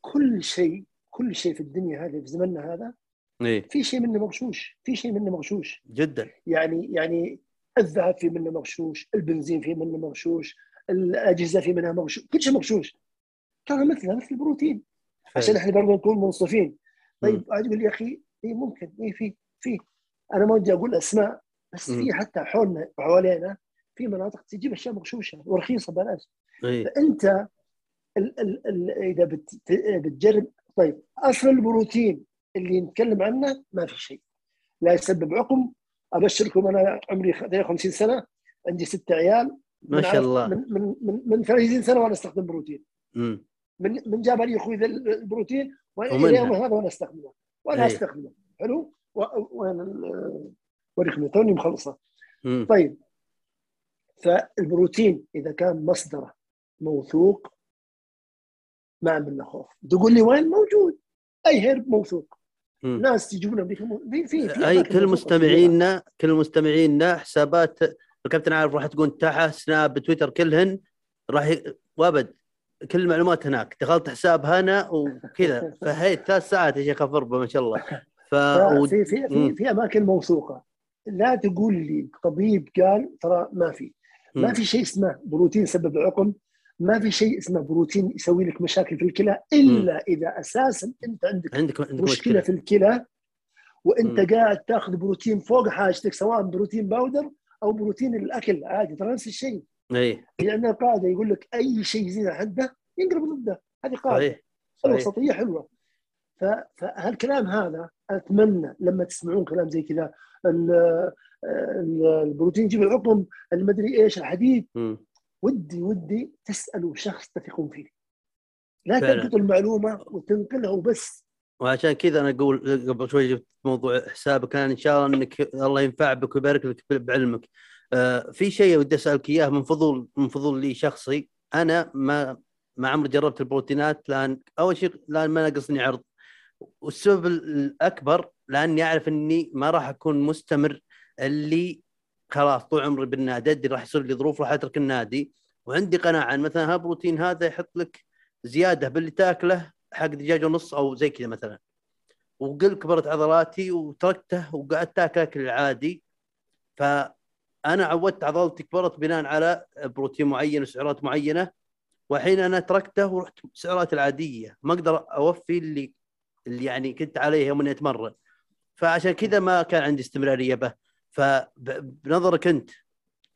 F: كل شيء كل شيء في الدنيا هذه في زمننا هذا
A: إيه.
F: في شيء منه مغشوش. في شيء منه مغشوش.
A: جدا.
F: يعني يعني الذهب في منه مغشوش البنزين في منه مغشوش الأجهزة في منها مغشوش كل شيء مغشوش. ترى مثلها مثل البروتين. عشان إحنا برضه نكون منصفين. طيب قاعد يقول يا أخي اي ممكن اي في في. أنا ما ودي أقول أسماء بس. في حتى حولنا وحوالينا في مناطق تجيب أشياء مغشوشة ورخيصة بلاش.
A: إيه.
F: فأنت ال ال ال إذا بت بتجرب طيب أصل البروتين اللي نتكلم عنه ما في شيء. لا يسبب عقم. أبشركم أنا عمري 52 سنة عندي ست عيال.
A: ما شاء الله.
F: من من من, من 30 سنة وأنا أستخدم بروتين.
A: مم.
F: من من جاب لي أخوي البروتين وأنا يومنا هذا وأنا أستخدمه. وأنا
A: أي.
F: أستخدمه. حلو؟ و- وأنا ال- وريكم توني
A: مخلصة.
F: طيب. فالبروتين إذا كان مصدره موثوق ما عندنا خوف. تقول لي وين؟ موجود. أي هيرب موثوق. ناس يجيبون في في أي
A: كل مستمعينا كل مستمعينا حسابات الكابتن عارف راح تكون تحت سناب تويتر كلهن راح ي... وابد. كل المعلومات هناك. دخلت حساب هنا وكذا. فهيت ثلاث ساعات يا شيخ افربه ما شاء الله. ف
F: في في. في, في أماكن موثوقة. لا تقول لي طبيب قال ترى ما في. ما. في شيء اسمه بروتين يسبب عقم. ما في شيء اسمه بروتين يسوي لك مشاكل في الكلى إلا إذا أساسا أنت عندك
A: عندك
F: مشكلة. في الكلى وإنت
A: مم.
F: قاعد تاخذ بروتين فوق حاجتك سواء بروتين باودر أو بروتين الأكل عادي ترى نفس الشيء.
A: اي
F: لأن القاعده يقول لك أي شيء يزيد عن حده ينقلب ضده. هذه قاعدة.
A: صحيح صحيح.
F: الوسطية حلوة. فهالكلام هذا أتمنى لما تسمعون كلام زي كذا ال- ال- البروتين يجيب العقم المدري إيش الحديد.
A: مم.
F: ودي ودي تسألوا شخص تثقون فيه. لا. تلقطوا المعلومة وتنقلها وبس.
A: وعشان كذا أنا أقول قبل شوي جبت موضوع حسابك. كان إن شاء الله إنك الله ينفع بك ويبارك لك بعلمك. آه في شيء ودي أسألك إياه من فضول من فضول لي شخصي. أنا ما ما عمري جربت البروتينات لأن أول شيء لأن ما ناقصني عرض. والسبب الأكبر لأني أعرف إني ما راح أكون مستمر اللي خلاص طول عمري بالنادي أدري راح يصير لي ظروف راح أترك النادي. وعندي قناعة مثلا هالبروتين هذا يحط لك زيادة باللي تاكله حق دجاج ونص أو زي كذا مثلا. وقل كبرت عضلاتي وتركته وقعدت اكل اكل العادي. فأنا عودت عضلتي كبرت بناء على بروتين معين وسعرات معينة. والحين أنا تركته ورحت سعرات العادية. ما أقدر أوفي اللي اللي يعني كنت عليه يوم إني أتمرن. فعشان كذا ما كان عندي استمرارية به. فبنظرك أنت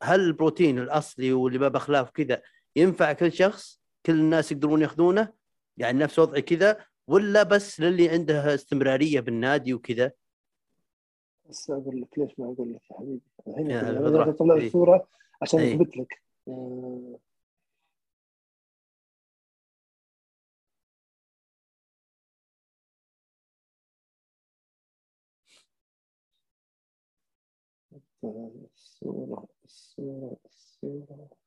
A: هل البروتين الأصلي واللي ما بخلاف كذا ينفع كل شخص؟ كل الناس يقدرون يأخذونه؟ يعني نفس وضعي كذا ولا بس للي عنده استمرارية بالنادي وكذا
F: بس أقول لك ليش ما أقول لك يا حبيبي الحين. أنا بطلع
A: إيه.
F: الصورة عشان
A: إيه.
F: أثبت لك آه، الصورة الصورة الصورة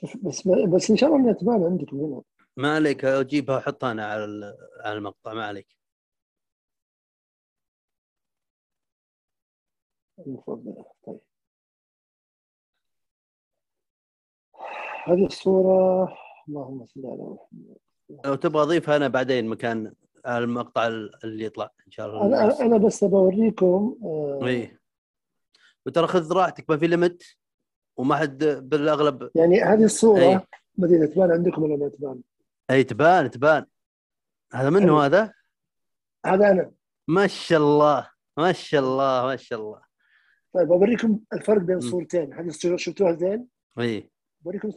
F: شوف بس بس إن شاء الله إنها تبان عندكم هنا.
A: ما عليك أجيبها وأحطها أنا على على المقطع ما عليك.
F: المفضلة طيب. هذه الصورة اللهم صل على محمد.
A: لو تبغى أضيفها أنا بعدين مكان المقطع اللي يطلع إن شاء الله. أنا.
F: أنا بس بوريكم آه،
A: إيه. وترى خذ راحتك ما في ليمت؟ وما حد بالأغلب
F: يعني هذه الصورة
A: إيه.
F: ما ادري تبان عندكم ولا ما تبان
A: اي تبان تبان. هذا منه
F: حلو.
A: هذا؟
F: هذا أنا.
A: ما شاء الله ما شاء الله ما شاء الله.
F: طيب بوريكم الفرق بين. الصورتين هذه الصورة شفتوها زين؟
A: اي
F: بوريكم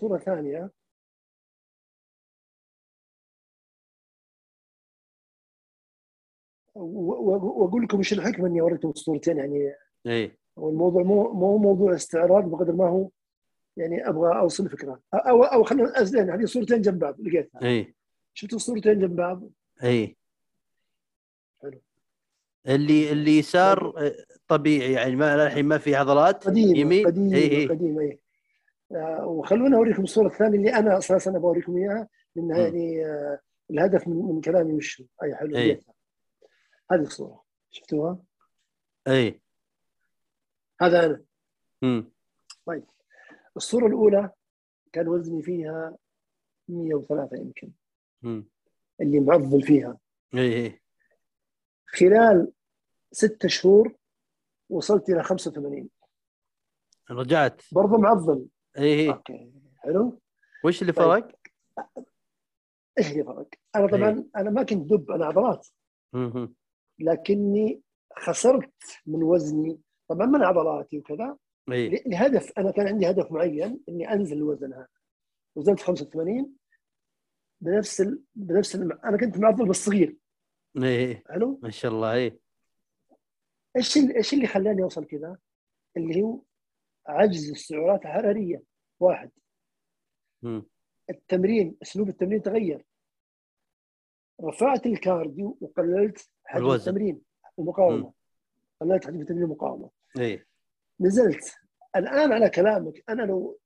F: و- و- وأقول لكم إيش الحكمة إني أوريكم الصورتين يعني
A: اي
F: هو الموضوع مو مو موضوع استعراض بقدر ما هو يعني أبغى أوصل فكرة أو أو خلينا أزين هذه صورتين جنب بعض لقيتها
A: إي
F: شفتوا الصورتين جنب بعض
A: إي
F: حلو.
A: اللي اللي يسار آه، طبيعي يعني ما الحين ما في عضلات
F: قديمه
A: يمين
F: قديمه
A: إي اي
F: قديمه إي آه، وخلونا أوريكم الصورة الثانية اللي أنا أساسا أبغى أوريكم إياها
A: لأنها.
F: يعني آه، الهدف من, من كلامي وش؟ أي حلو. لقيتها. هذه الصورة شفتوها؟
A: إي
F: هذا أنا.
A: امم
F: الصورة الأولى كان وزني فيها 103 يمكن.
A: امم
F: اللي معضل فيها.
A: اي اي
F: خلال ستة شهور وصلت إلى 85
A: رجعت.
F: برضه معضل.
A: اي اي
F: okay. حلو.
A: وش اللي
F: طيب.
A: فرق؟
F: إيش اللي فرق؟ أنا طبعا أنا ما كنت دب أنا عضلات. لكني خسرت من وزني طبعا من عضلاتي وكذا. ل- لهدف أنا كان عندي هدف معين إني أنزل الوزن هذا. وزنت 85 بنفس ال... بنفس ال... أنا كنت معضل بالصغير
A: اي اي
F: حلو؟
A: ما شاء الله اي
F: إيش ال- إيش اللي خلاني أوصل كذا؟ اللي هو عجز السعرات الحراريه واحد.
A: مم.
F: التمرين أسلوب التمرين تغير. رفعت ال cardio وقللت حجم
A: الوزن.
F: التمرين المقاومه قللت حجم التمرين المقاومه
A: إي.
F: نزلت الآن على كلامك أنا لو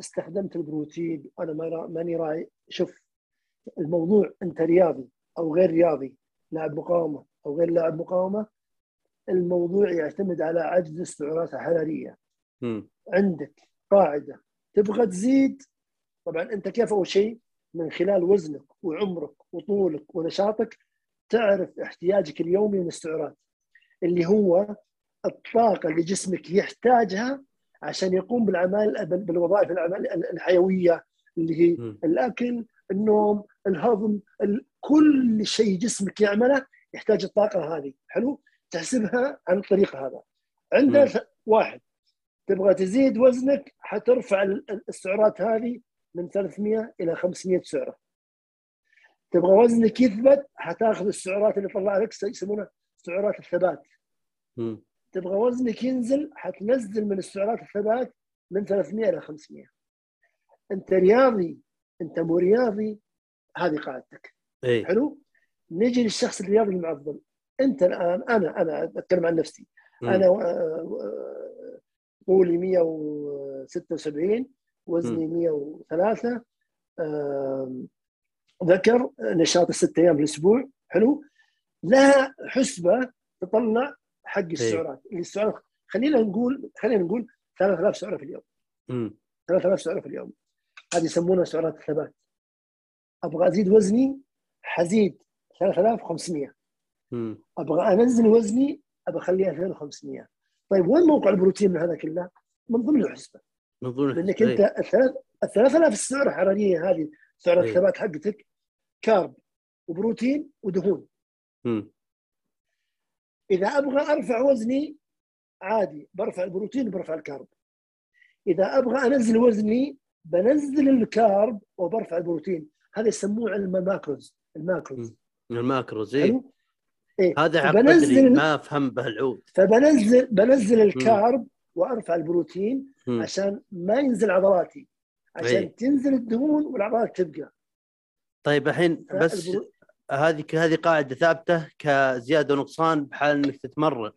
F: استخدمت البروتين وأنا ماني راعي شوف الموضوع أنت رياضي أو غير رياضي لاعب مقاومة أو غير لاعب مقاومة الموضوع يعتمد على عجز السعرات الحراريه. عندك قاعدة تبغى تزيد طبعا أنت كيف أول شيء؟ من خلال وزنك وعمرك وطولك ونشاطك تعرف احتياجك اليومي من السعرات اللي هو الطاقة اللي جسمك يحتاجها عشان يقوم بالأعمال بال- بالوظائف الأعمال ال- الحيوية اللي هي. الأكل، النوم، الهضم، ال- كل شيء جسمك يعمله يحتاج الطاقة هذه، حلو؟ تحسبها عن الطريق هذا. عندنا واحد تبغى تزيد وزنك حترفع ال- ال- السعرات هذه من 300 إلى 500 سعرة. تبغى وزنك يثبت حتاخذ السعرات اللي طلع لك يسمونها سعرات الثبات.
A: مم.
F: تبغى وزنك ينزل حتنزل من السعرات الثبات من 300 إلى 500 أنت رياضي أنت مو رياضي هذه قاعدتك.
A: اي
F: حلو؟ نجي للشخص الرياضي المعضل. أنت الآن أنا أنا أتكلم عن نفسي.
A: مم.
F: أنا آه، آه، طولي 176 وزني 103 آم، ذكر نشاط الست أيام في الأسبوع. حلو؟ لها حسبة تطلع حق السعرات اللي السعرات خلينا نقول خلينا نقول 3000 سعره في اليوم
A: مم.
F: 3000 سعره في اليوم هذه يسمونها سعرات الثبات أبغى أزيد وزني حزيد 3500
A: مم.
F: أبغى أنزل وزني أبغى أخليها 2500 طيب وين موقع البروتين من هذا كله؟ من ضمن الحسبة
A: من ضمن
F: لأنك
A: إي.
F: أنت الثلاث ال 3000 السعر الحراريه هذه سعر
A: إيه.
F: الثبات حقتك carb وبروتين ودهون إذا أبغى أرفع وزني عادي برفع البروتين وبرفع ال carb. إذا أبغى أنزل وزني بنزل ال carb وبرفع البروتين. هذا يسموه علم الماكروز الماكروز.
A: الماكروز اي
F: إيه.
A: هذا عقدني ما أفهم به العود
F: فبنزل بنزل الكارب وأرفع البروتين
A: مم.
F: عشان ما ينزل عضلاتي عشان
A: إيه.
F: تنزل الدهون والعضلات تبقى.
A: طيب الحين بس
F: فالبرو-
A: هذه هذه قاعدة ثابتة كزيادة ونقصان بحال إنك تتمرن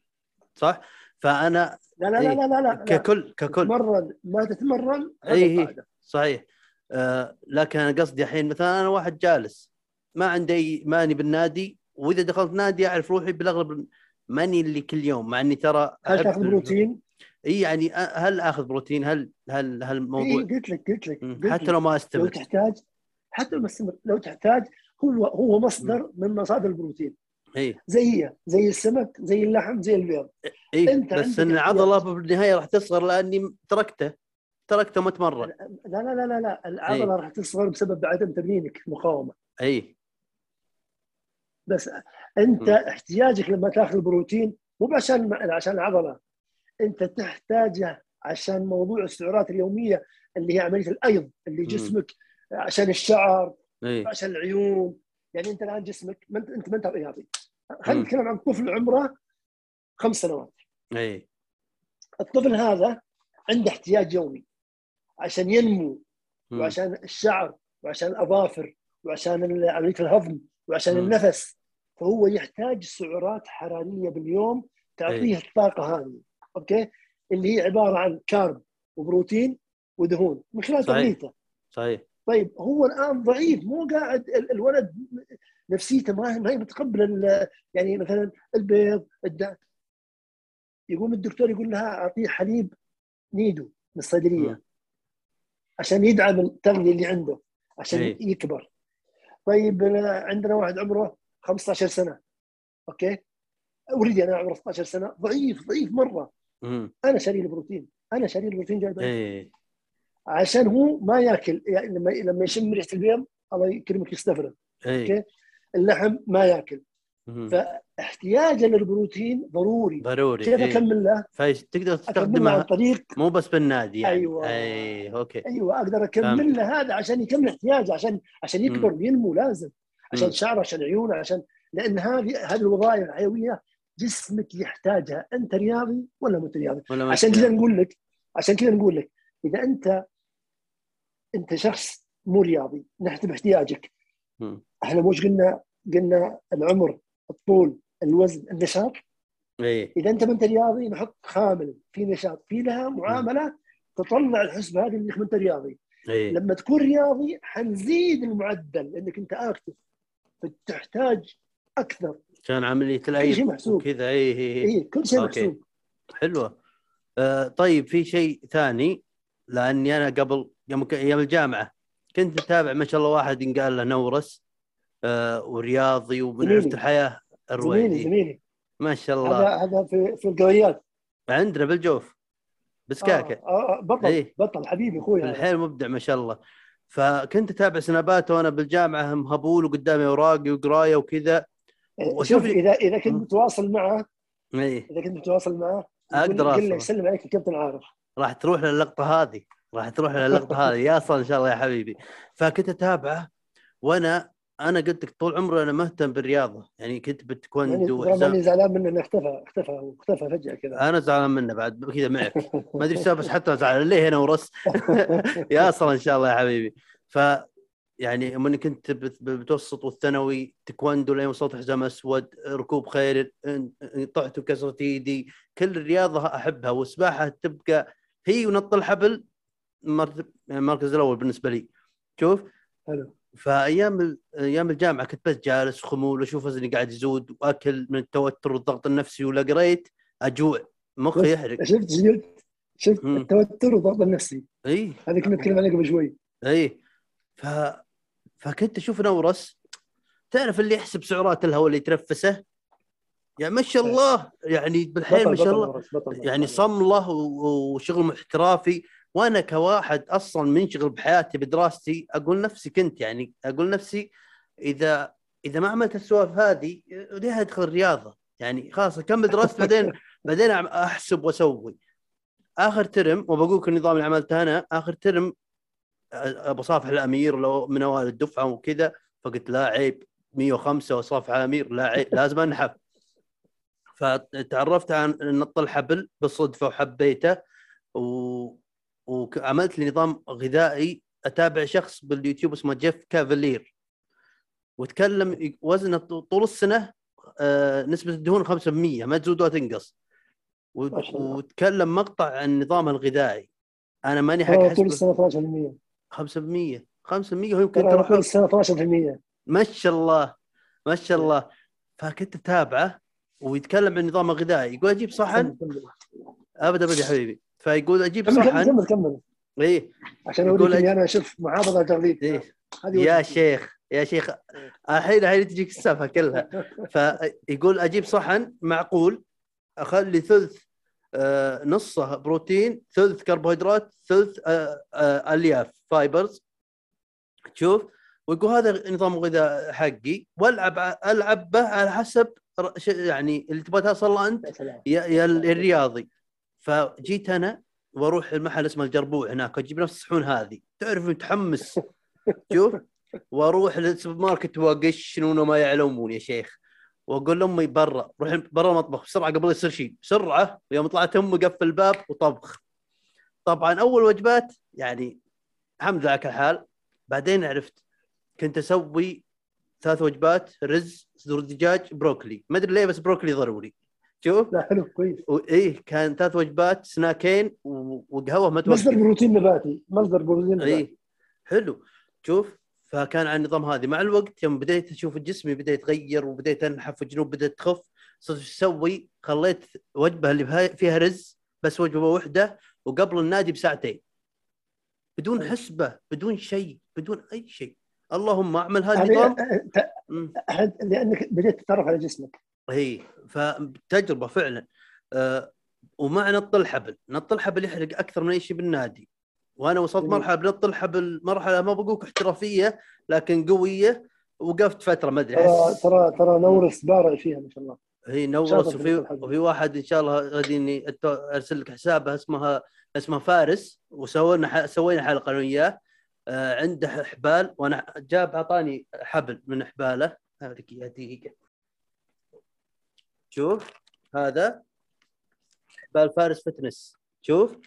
A: صح؟ فأنا
F: لا لا لا
A: إيه.
F: لا لا, لا.
A: ككل ككل
F: تتمرن ما تتمرن هذا
A: إيه. صحيح آه لكن أنا قصدي الحين مثلا أنا واحد جالس ما عندي ماني بالنادي وإذا دخلت نادي أعرف روحي بالأغلب ماني اللي كل يوم مع إني ترى
F: هل
A: تأخذ
F: بروتين؟
A: اي يعني هل أخذ بروتين هل هل هل
F: إيه
A: الموضوع
F: قلت لك قلت لك. قلت
A: حتى. لو ما
F: لو
A: استمر
F: تحتاج حتى لو مستمر لو تحتاج هو هو مصدر من مصادر البروتين.
A: اي
F: زي هي زي السمك زي اللحم زي البيض.
A: اي
F: أنت
A: بس إن
F: العضلة.
A: بالنهايه راح تصغر لأني تركته تركته ما اتمرن
F: لا لا لا لا لا العضلة راح تصغر بسبب عدم تمرينك مقاومة.
A: اي
F: بس أنت
A: مم.
F: احتياجك لما تاخذ البروتين مو عشان عشان العضلة. أنت تحتاجه عشان موضوع السعرات اليومية اللي هي عملية الأيض اللي. جسمك عشان الشعر
A: اي
F: عشان العيون. يعني أنت الآن جسمك ما أنت انت ما انت رياضي خلينا. نتكلم عن طفل عمره خمس سنوات.
A: اي
F: الطفل هذا عنده احتياج يومي عشان ينمو
A: مم.
F: وعشان الشعر وعشان الأظافر وعشان عمليه الهضم وعشان
A: مم.
F: النفس. فهو يحتاج سعرات حرارية باليوم تعطيه الطاقة هذه. okay؟ اللي هي عبارة عن carb وبروتين ودهون من خلال. تغذيته
A: صحيح.
F: طيب هو الآن ضعيف مو قاعد ال- الولد نفسيته ما ما هي متقبلة يعني مثلا البيض الد... يقوم الدكتور يقول لها أعطيه حليب نيدو من
A: الصيدلية.
F: عشان يدعم التغذية اللي عنده عشان
A: إيه.
F: يكبر طيب عندنا واحد عمره 15 سنة okay already أنا عمره 16 سنة ضعيف ضعيف مرة
A: مم.
F: أنا شاري له بروتين أنا شاري له بروتين جايبه
A: اي
F: عشان هو ما ياكل يعني لما لما يشم ريحة البيض الله يكرمك يستفرغ
A: اي
F: اللحم ما ياكل. فاحتياجه للبروتين ضروري
A: ضروري
F: كيف
A: إي.
F: أكمل له؟
A: فتقدر
F: له عن طريق
A: مو بس بالنادي يعني
F: أيوة.
A: اي
F: okay أيوه
A: أقدر.
F: أكمل له هذا عشان يكمل احتياجه عشان عشان يكبر وينمو لازم عشان. شعره عشان عيونه عشان لأن هذه هذه الوظائف الحيوية جسمك يحتاجها أنت رياضي ولا مو رياضي عشان. كذا نقول لك عشان كذا نقول لك إذا أنت انت شخص مو رياضي نحسب احتياجك. إحنا مش قلنا؟ قلنا العمر الطول الوزن النشاط.
A: إي.
F: إذا أنت ما أنت رياضي نحط خامل في نشاط في لها معامله تطلع الحسبة هذه إنك ما أنت رياضي.
A: إي.
F: لما تكون رياضي حنزيد المعدل لأنك أنت active فتحتاج أكثر.
A: كان عمليه
F: كل
A: الايد
F: شيء محسوب.
A: وكذا. إي إي.
F: إي كل شيء
A: okay.
F: محسوب.
A: حلوة. آه طيب في شيء ثاني لأني أنا قبل يوم ك- أيام الجامعة. كنت اتابع ما شاء الله واحد ينقال له نورس آه ورياضي ومن
F: زميلي.
A: عرفت الحياة
F: زميلي
A: الرويدي
F: زميلي.
A: ما شاء الله.
F: هذا هذا في في القريات.
A: عندنا بالجوف بسكاكة.
F: آه آه بطل
A: إيه.
F: بطل حبيبي أخوي.
A: الحين مبدع ما شاء الله. فكنت أتابع سناباته وأنا بالجامعة مهبول وقدامي أوراقي وقراية وكذا.
F: شوف
A: وشوف-
F: اذا
A: إذا.
F: كنت متواصل معه
A: اي
F: إذا كنت متواصل معه له
A: أصله.
F: يسلم عليك الكابتن عارف.
A: راح تروح للقطة هذه. راح تروح للقطه هذه. يا صل إن شاء الله يا حبيبي. فكنت أتابعه وأنا أنا قلت لك طول عمري أنا مهتم بالرياضة. يعني كنت
F: يعني ترى
A: حزام-
F: ماني زعلان منه إنه اختفى اختفى واختفى فجأة كذا.
A: أنا زعلان منه بعد كذا معك ما أدري السبب بس حتى زعلان. ليه هنا ورس؟ يا صل إن شاء الله يا حبيبي. ف يعني يوم كنت بالمتوسط والثانوي تكوندو لين وصلت حزام أسود ركوب خيل طحت وكسرت إيدي. كل الرياضة أحبها والسباحه تبقى هي ونط الحبل مرتب- يعني المركز الأول بالنسبة لي. شوف؟
F: حلو.
A: فأيام أيام الجامعة كنت بس جالس خمول واشوف وزني قاعد يزود وأكل من التوتر والضغط النفسي ولا قريت أجوع. مخي يحرق
F: شفت؟ شفت. التوتر والضغط النفسي.
A: إي.
F: هذه كنا نتكلم عليه قبل شوي.
A: إي. ف فكنت أشوف نورس تعرف اللي يحسب سعرات الهواء اللي يتنفسه؟ يعني ما شاء الله. يعني بالحيل ما شاء الله. يعني. صملة وشغل احترافي وأنا كواحد أصلا منشغل بحياتي بدراستي أقول نفسي كنت يعني أقول نفسي إذا إذا ما عملت السوالف هذه ليه أدخل الرياضة؟ يعني خلاص أكمل دراستي بعدين بعدين أحسب وأسوي. آخر term وبقول النظام اللي عملته أنا آخر term بصافح الأمير لو من أوائل الدفعة وكذا فقلت لا عيب 105 وصافح الأمير لا عيب لازم أنحف. فتعرفت عن نط الحبل بالصدفه وحبيته و... وعملت لي نظام غذائي أتابع شخص باليوتيوب اسمه جيف كافالير وتكلم وزنه طول السنة آه، نسبة الدهون 5% ما تزود ولا تنقص. وتكلم مقطع عن النظام الغذائي. أنا ماني حق
F: طول السنة 12%
A: 5% 5% ويمكن
F: ترى
A: تروح
F: طول السنة 12%
A: ما شاء الله ما شاء الله. فكنت أتابعه ويتكلم عن النظام الغذائي. يقول أجيب صحن؟ أبدا أبدا يا حبيبي. فيقول
F: أجيب
A: صحن.
F: كمل, كمل.
A: إيه.
F: عشان اوريك إني أنا شوف محافظه تغليد
A: إيه. يا. شيخ يا شيخ الحين الحين تجيك السالفة كلها. فيقول أجيب صحن معقول أخلي ثلث آه، نصه بروتين ثلث كربوهيدرات ثلث آه، آه، ألياف فايبرز. تشوف ويقول هذا نظام الغذاء حقي والعب ألعب به على حسب يعني اللي تبغى توصل له أنت
F: يا
A: يا, يا ال- الرياضي. فجيت أنا وأروح المحل اسمه الجربوع هناك واجيب نفس الصحون هذه. تعرف متحمس؟ شوف وأروح للسوبر ماركت وأقشنون وما يعلمون يا شيخ. وأقول لأمي برا روح برا المطبخ بسرعة قبل يصير شيء بسرعة يوم طلعت أمي قفل الباب وطبخ. طبعا أول وجبات يعني الحمد لله على كل حال. بعدين عرفت كنت أسوي ثلاث وجبات رز صدور دجاج بروكلي. ما أدري ليه بس بروكلي ضروري. شوف.
F: لا حلو كويس.
A: وايه كان ثلاث وجبات سناكين وقهوة ما
F: مصدر بروتين نباتي مصدر بروتين نباتي.
A: اي حلو. شوف فكان على النظام هذه. مع الوقت يوم بديت أشوف جسمي بدأ يتغير وبديت أنحف والجنوب بدأت تخف صرت أسوي؟ خليت وجبة اللي فيها رز بس وجبة واحدة وقبل النادي بساعتين. بدون حسبة بدون شيء بدون أي شيء. اللهم اعمل هذا النظام.
F: لأنك بديت تتعرف على جسمك.
A: هي فتجربة فعلا. أه ومع نط الحبل نط الحبل يحرق أكثر من أي شيء بالنادي. وأنا وصلت. مرحلة بنط الحبل مرحلة ما بقولك احترافية لكن قوية وقفت فترة ما أدري
F: ترى ترى ترى نورس بارع فيها ما شاء الله.
A: هي نورس وفي. وفي واحد إن شاء الله غاديني أتو- أرسل لك حسابه اسمها اسمه فارس وسوينا سوينا حلقة أنا وياه. آه، عنده حبال وأنا جاب أعطاني حبل من حباله. يا دقيقة. شوف هذا حبال فارس فتنس. شوف.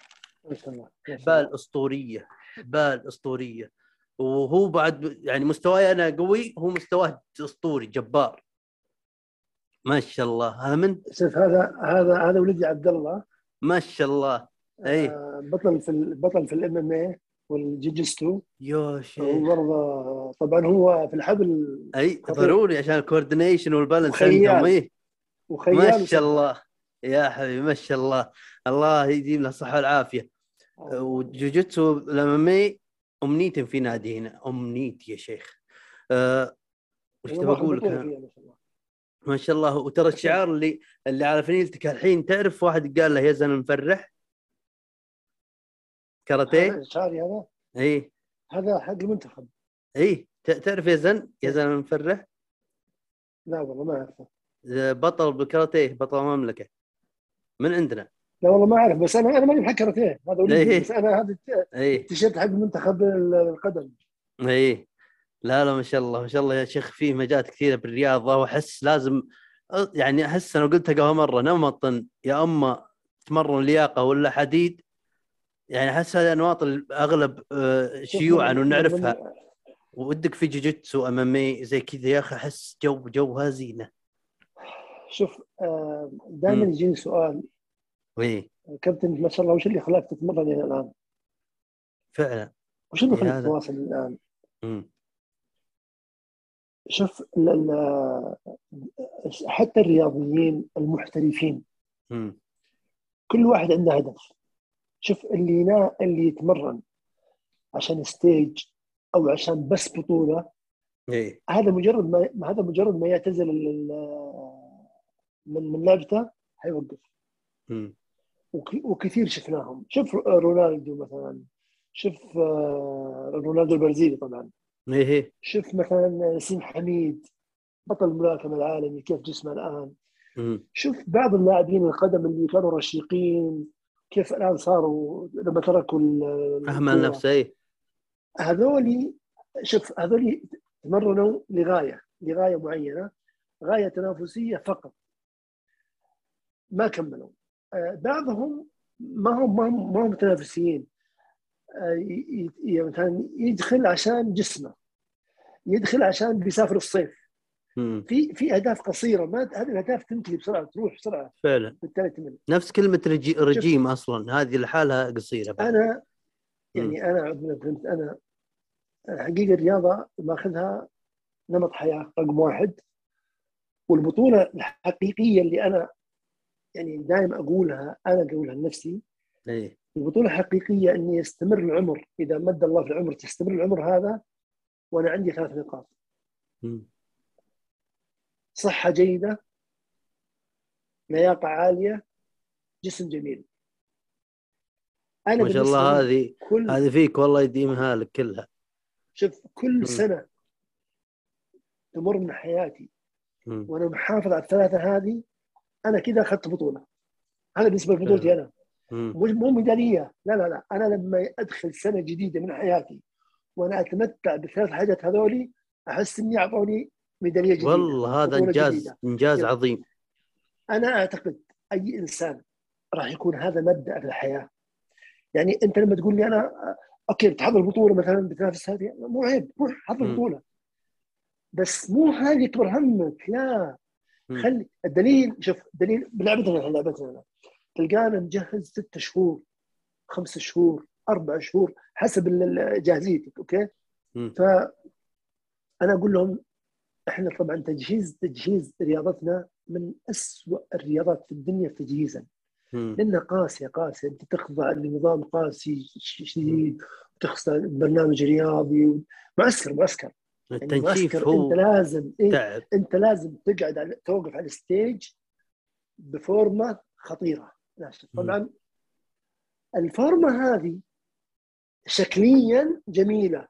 A: حبال أسطورية حبال أسطورية. وهو بعد يعني مستواي أنا قوي هو مستواه أسطوري جبار. ما شاء الله. هذا من؟
F: شوف هذا هذا هذا ولدي عبد الله.
A: ما شاء الله. اي
F: آه، بطل في بطل في ال MMA والجيجستو
A: يا شيخ.
F: وبرضه طبعا هو في الحبل
A: اي. ضروري عشان ال coordination
F: وال balance.
A: عندهم اي
F: وخيال
A: ما. شاء الله. يا حبيبي ما شاء الله. الله يديم له الصحة والعافية. وجوجيتسو ال MMA امنيتي في نادي هنا. امنيتي يا شيخ. أه وش
F: ماخذ
A: أقول لك
F: ما شاء الله.
A: وترى الشعار اللي اللي على فنيلتك الحين تعرف واحد قال له يا زلمة مفرح؟ كاراتيه؟
F: شعري هذا؟
A: إي.
F: هذا حق المنتخب.
A: إي. تعرف يا زن يا زلمة مفرح؟
F: لا والله ما أعرفه.
A: بطل بالكاراتيه بطل المملكة. من عندنا؟
F: لا والله ما أعرف بس أنا أنا ماني بحق كاراتيه. هذا
A: إيه.
F: بس أنا هذا
A: اي
F: التيشيرت حق منتخب ال- القدم.
A: اي لا لا ما شاء الله ما شاء الله يا شيخ فيه مجالات كثيرة بالرياضة وأحس لازم يعني أحس أنا قلتها قبل مرة نمط يا أما تمرن لياقة ولا حديد. يعني أحس هذه أنواط أغلب آه، شيوعا ونعرفها. ودك في جوجيتسو امامي زي كذا يا أخي أحس جو جوها زينة.
F: شوف دائما
A: مم.
F: يجيني سؤال
A: اي
F: كابتن ما شاء الله وش اللي خلاك تتمرن إلى الآن؟
A: فعلا
F: وش اللي
A: إيه
F: خلاك. تواصل الآن؟
A: مم.
F: شوف حتى الرياضيين المحترفين
A: مم.
F: كل واحد عنده هدف شوف اللي ينا اللي يتمرن عشان ستيج أو عشان بس بطولة
A: إي
F: هذا مجرد ما هذا مجرد ما يعتزل من من لعبته حيوقف. وكثير شفناهم. شوف رونالدو مثلا. شوف آه، رونالدو البرازيلي طبعا.
A: إيه إيه.
F: شوف مثلا سيم حميد بطل الملاكمة العالمي كيف جسمه الآن.
A: مم.
F: شوف بعض اللاعبين القدم اللي كانوا رشيقين كيف الآن صاروا لما تركوا
A: اهمل. نفسه اي
F: هذولي شوف هذولي تمرنوا لغاية لغاية معينة غاية تنافسية فقط. ما كملوا. آه، بعضهم ما هم ما هم, ما هم متنافسين. آه، ي- ي- مثلا يدخل عشان جسمه. يدخل عشان بيسافر الصيف. في في أهداف قصيرة. ما هذه الأهداف تنتهي بسرعة تروح بسرعة
A: فعلا.
F: بالتالي تمل
A: نفس كلمة رجي... رجيم أصلا. هذه لحالها قصيرة بعد.
F: أنا يعني أنا فهمت. أنا حقيقة الرياضة ماخذها نمط حياة رقم واحد. والبطولة الحقيقية اللي أنا يعني دائما أقولها أنا أقولها لنفسي
A: اي
F: البطولة الحقيقية إني يستمر العمر إذا مد الله في العمر تستمر العمر هذا وأنا عندي ثلاث نقاط. صحة جيدة لياقة عالية جسم جميل أنا
A: ما شاء الله هذه
F: كل
A: هذه فيك والله يديمها لك كلها
F: شوف كل
A: مم.
F: سنة تمر من حياتي
A: مم.
F: وأنا محافظ على الثلاثة هذه أنا كذا اخذت بطولة هذا بالنسبة لبطولتي
A: أنا.
F: مش مو ميدالية لا لا لا أنا لما أدخل سنة جديدة من حياتي وأنا أتمتع بالثلاث حاجات هذولي أحس إني أعطوني ميدالية جديدة
A: والله هذا انجاز
F: جديدة. إنجاز.
A: عظيم
F: أنا أعتقد أي إنسان راح يكون هذا مبدأ في الحياة يعني أنت لما تقول لي أنا أوكي بتحضر بطولة مثلا بتنافس هذه مو عيب روح حضر. بطولة بس مو هذه يكبر همك لا. خلي الدليل شوف دليل بلعبتنا الحين لعبتنا. تلقانا نجهز ست شهور خمس شهور أربع شهور حسب جاهزيتك أوكي
A: مم.
F: فانا أقول لهم إحنا طبعا تجهيز تجهيز رياضتنا من أسوأ الرياضات في الدنيا تجهيزا. لأنها قاسية قاسية أنت تخضع لنظام قاسي شديد وتخضع برنامج رياضي معسكر معسكر
A: التنشيف
F: معسكر
A: هو
F: انت لازم إيه
A: تعب
F: انت لازم تقعد على توقف على الستيج بفورمة
A: خطيرة.
F: طبعا الفورمة هذه شكليا جميلة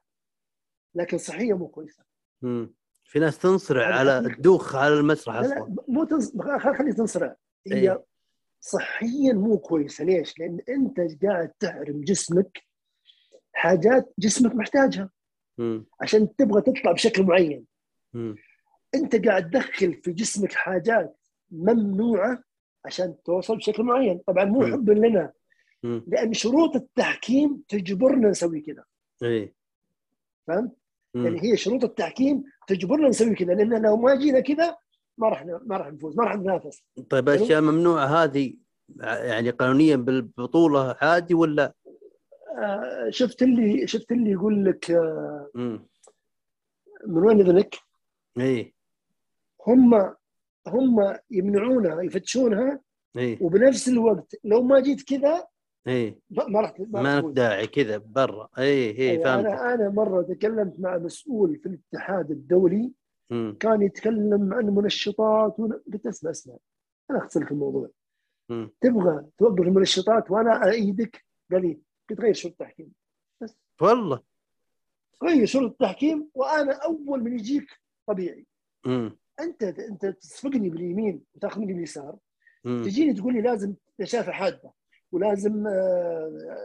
F: لكن صحيا مو كويسة
A: مم. في ناس تنصرع على. تدوخ على المسرح
F: لا لا
A: أصلا
F: مو تنص... خل- خليك تنصرع هي
A: إيه.
F: صحيا مو كويسة ليش؟ لأن أنت قاعد تحرم جسمك حاجات جسمك محتاجها. عشان تبغى تطلع بشكل معين
A: مم.
F: انت قاعد تدخل في جسمك حاجات ممنوعة عشان توصل بشكل معين طبعا مو. حبا لنا
A: مم.
F: لأن شروط التحكيم تجبرنا نسوي كذا
A: إيه
F: فهمت؟ يعني هي شروط التحكيم تجبرنا نسوي كذا لأن لو ما جينا كذا ما راح ما راح نفوز ما راح ننافس
A: طيب الاشياء ممنوعة هذه يعني قانونيا بالبطولة عادي ولا؟
F: آه، شفت اللي شفت اللي يقول لك آه،. من وين اذنك؟
A: إيه
F: هم هم يمنعونها يفتشونها
A: إيه
F: وبنفس الوقت لو ما جيت كذا
A: إيه
F: ما راح ما
A: لك. داعي كذا برا إيه إيه
F: يعني
A: فهمت
F: أنا أنا مرة تكلمت مع مسؤول في الاتحاد الدولي
A: مم.
F: كان يتكلم عن منشطات قلت أسمع أسمع أنا أختصر لك الموضوع
A: مم.
F: تبغى توقف المنشطات وأنا إيدك قال لي قلت غير شروط التحكيم
A: والله
F: غير شروط التحكيم وأنا أول من يجيك طبيعي
A: مم.
F: أنت أنت تسبقني باليمين وتأخذني باليسار. تجيني تقول لي لازم نشافه حادة ولازم آه،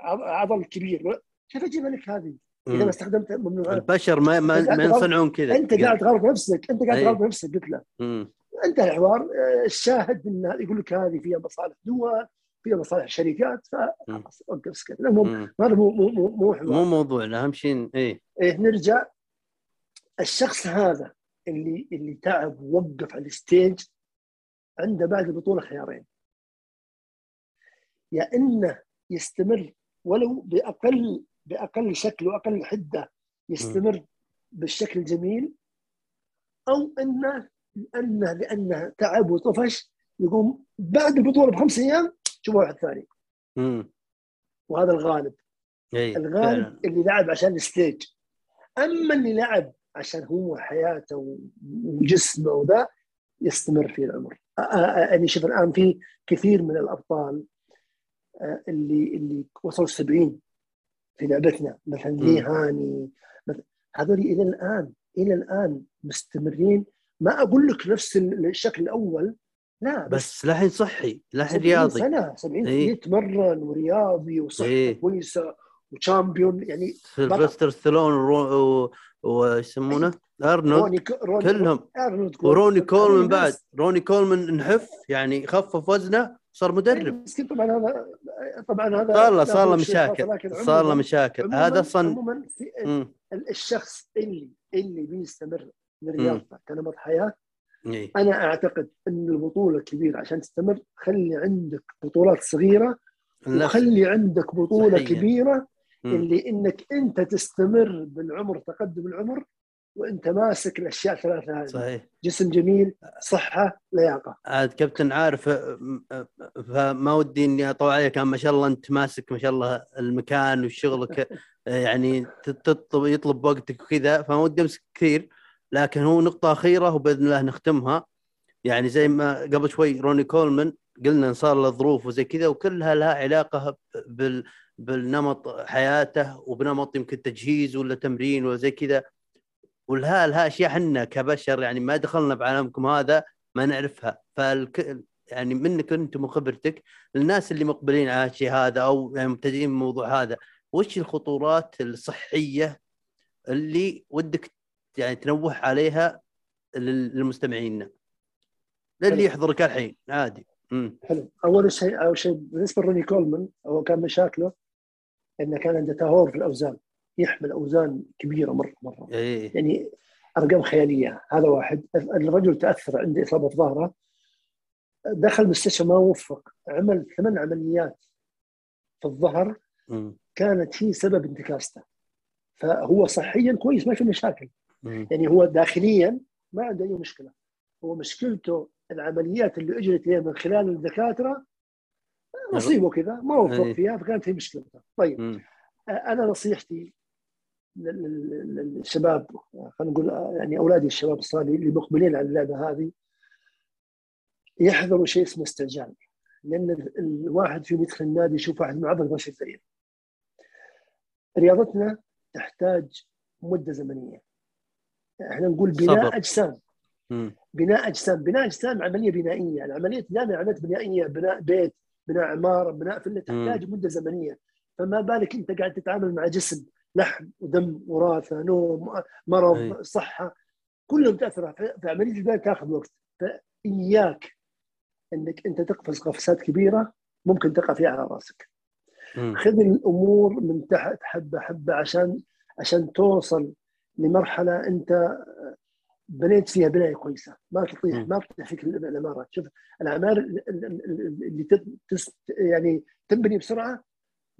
F: عض- عضل كبير كيف أجيب لك هذه؟ إذا ما
A: مم.
F: استخدمت ممنوعات
A: البشر ما ما,
F: قاعد
A: ينصنعون كذا
F: أنت قاعد تغلط نفسك أنت قاعد
A: أي.
F: تغلط نفسك قلت له. انتهى الحوار آه، الشاهد ان يقول لك هذه فيها مصالح دول فيها مصالح شركات. فخلاص وقف اسكت المهم. هذا مو مو مو, مو
A: مو موضوعنا أهم شيء إيه.
F: إيه نرجع. الشخص هذا اللي اللي تعب ووقف على الستيج عنده بعد البطوله خيارين. يا إنه يستمر ولو بأقل بأقل شكل وأقل حدة يستمر بالشكل الجميل أو إنه لأنه لأنه تعب وطفش يقوم بعد البطولة بخمس أيام شوف واحد ثاني
A: مم.
F: وهذا الغالب.
A: إيه
F: الغالب
A: فعلا.
F: اللي لعب عشان الستيج. أما اللي لعب عشان هو حياته وجسمه وذا يستمر في العمر. يعني شوف الآن في كثير من الأبطال اللي اللي وصلوا 70 في لعبتنا. مثلا لي هاني هذول إلى الآن إلى الآن مستمرين. ما أقول لك نفس ال- الشكل الأول لا بس
A: بس لحين صحي لحين
F: 70
A: رياضي
F: سنة 70
A: إيه.
F: يتمرن ورياضي وصحة
A: إيه.
F: كويسة و champion يعني
A: سيلفستر ستالون ورو- و- وش يسمونه؟ أرنولد
F: روني ك- روني
A: كلهم
F: أرنولد
A: وروني كولمان بعد. روني كولمان انحف يعني خفف وزنه صار مدرب
F: بس طبعا هذا طبعا هذا
A: صار له صار له مشاكل صار له مشاكل هذا أصلا
F: عموما. الشخص اللي اللي بيستمر برياضته كنمط
A: حياة.
F: أنا أعتقد أن البطولة كبيره عشان تستمر خلي عندك بطولات
A: صغيرة
F: وخلي عندك بطولة
A: صحيح. كبيرة.
F: اللي إنك أنت تستمر بالعمر تقدم العمر وأنت ماسك الأشياء الثلاثة هذه.
A: صحيح.
F: جسم جميل صحة لياقة.
A: عاد كابتن عارف فما ودي إني أطول عليك ما شاء الله أنت ماسك ما شاء الله المكان وشغلك يعني تطلب يطلب وقتك وكذا فما ودي أمسك كثير. لكن هو نقطة أخيرة وبإذن الله نختمها. يعني زي ما قبل شوي روني كولمان قلنا صار له ظروف وزي كذا وكلها لها علاقة بال بالنمط حياته وبنمط يمكن تجهيز ولا تمرين ولا زي كذا. والها لها اشياء إحنا كبشر يعني ما دخلنا بعالمكم هذا ما نعرفها. فالك يعني منك أنت وخبرتك الناس اللي مقبلين على الشيء هذا أو يعني مبتدئين بالموضوع هذا وش الخطورات الصحية اللي ودك يعني تنوه عليها لل- للمستمعين. للي. يحضرك الحين عادي. امم
F: حلو. أول شيء أول شيء بالنسبة لروني كولمان هو كان مشاكله انه كان عنده تهور في الأوزان يحمل أوزان كبيرة مره مرة.
A: إيه.
F: يعني أرقام خيالية. هذا واحد. الرجل تأثر عنده إصابة في ظهره. دخل المستشفى ما وفق. عمل ثمان عمليات في الظهر.
A: مم.
F: كانت هي سبب انتكاسته. فهو صحيا كويس ما في مشاكل.
A: مم.
F: يعني هو داخليا ما عنده أي مشكلة. هو مشكلته العمليات اللي أجرت له من خلال الدكاترة نصيبه كذا ما وفق. فيها فكانت هي مشكلته. طيب
A: مم.
F: أنا نصيحتي لل- لل- للشباب خلينا نقول يعني أولادي الشباب الصغار اللي مقبلين على اللعبة هذه يحذروا شيء اسمه استعجال لأن ال- الواحد فيهم يدخل النادي يشوف واحد معضل بشر زيه رياضتنا تحتاج مدة زمنية. إحنا نقول بناء
A: صبر. أجسام.
F: بناء أجسام بناء أجسام عملية بنائية العملية دائما عمليات بنائية بناء بيت بناء عمارة بناء فيلا تحتاج مده زمنية فما بالك أنت قاعد تتعامل مع جسم لحم ودم وراثة نوم مرض
A: أي.
F: صحة كلهم تأثر في عمليه البناء تأخذ وقت فإياك إنك أنت تقفز قفزات كبيرة ممكن تقع فيها على
A: رأسك.
F: خذ الأمور من تحت حبة حبة عشان عشان توصل لمرحلة أنت بنيت فيها بناية كويسة ما تطيح. ما تطيح فيك العمارات شوف العمار ال- ال- ال- اللي تس يعني تنبني بسرعة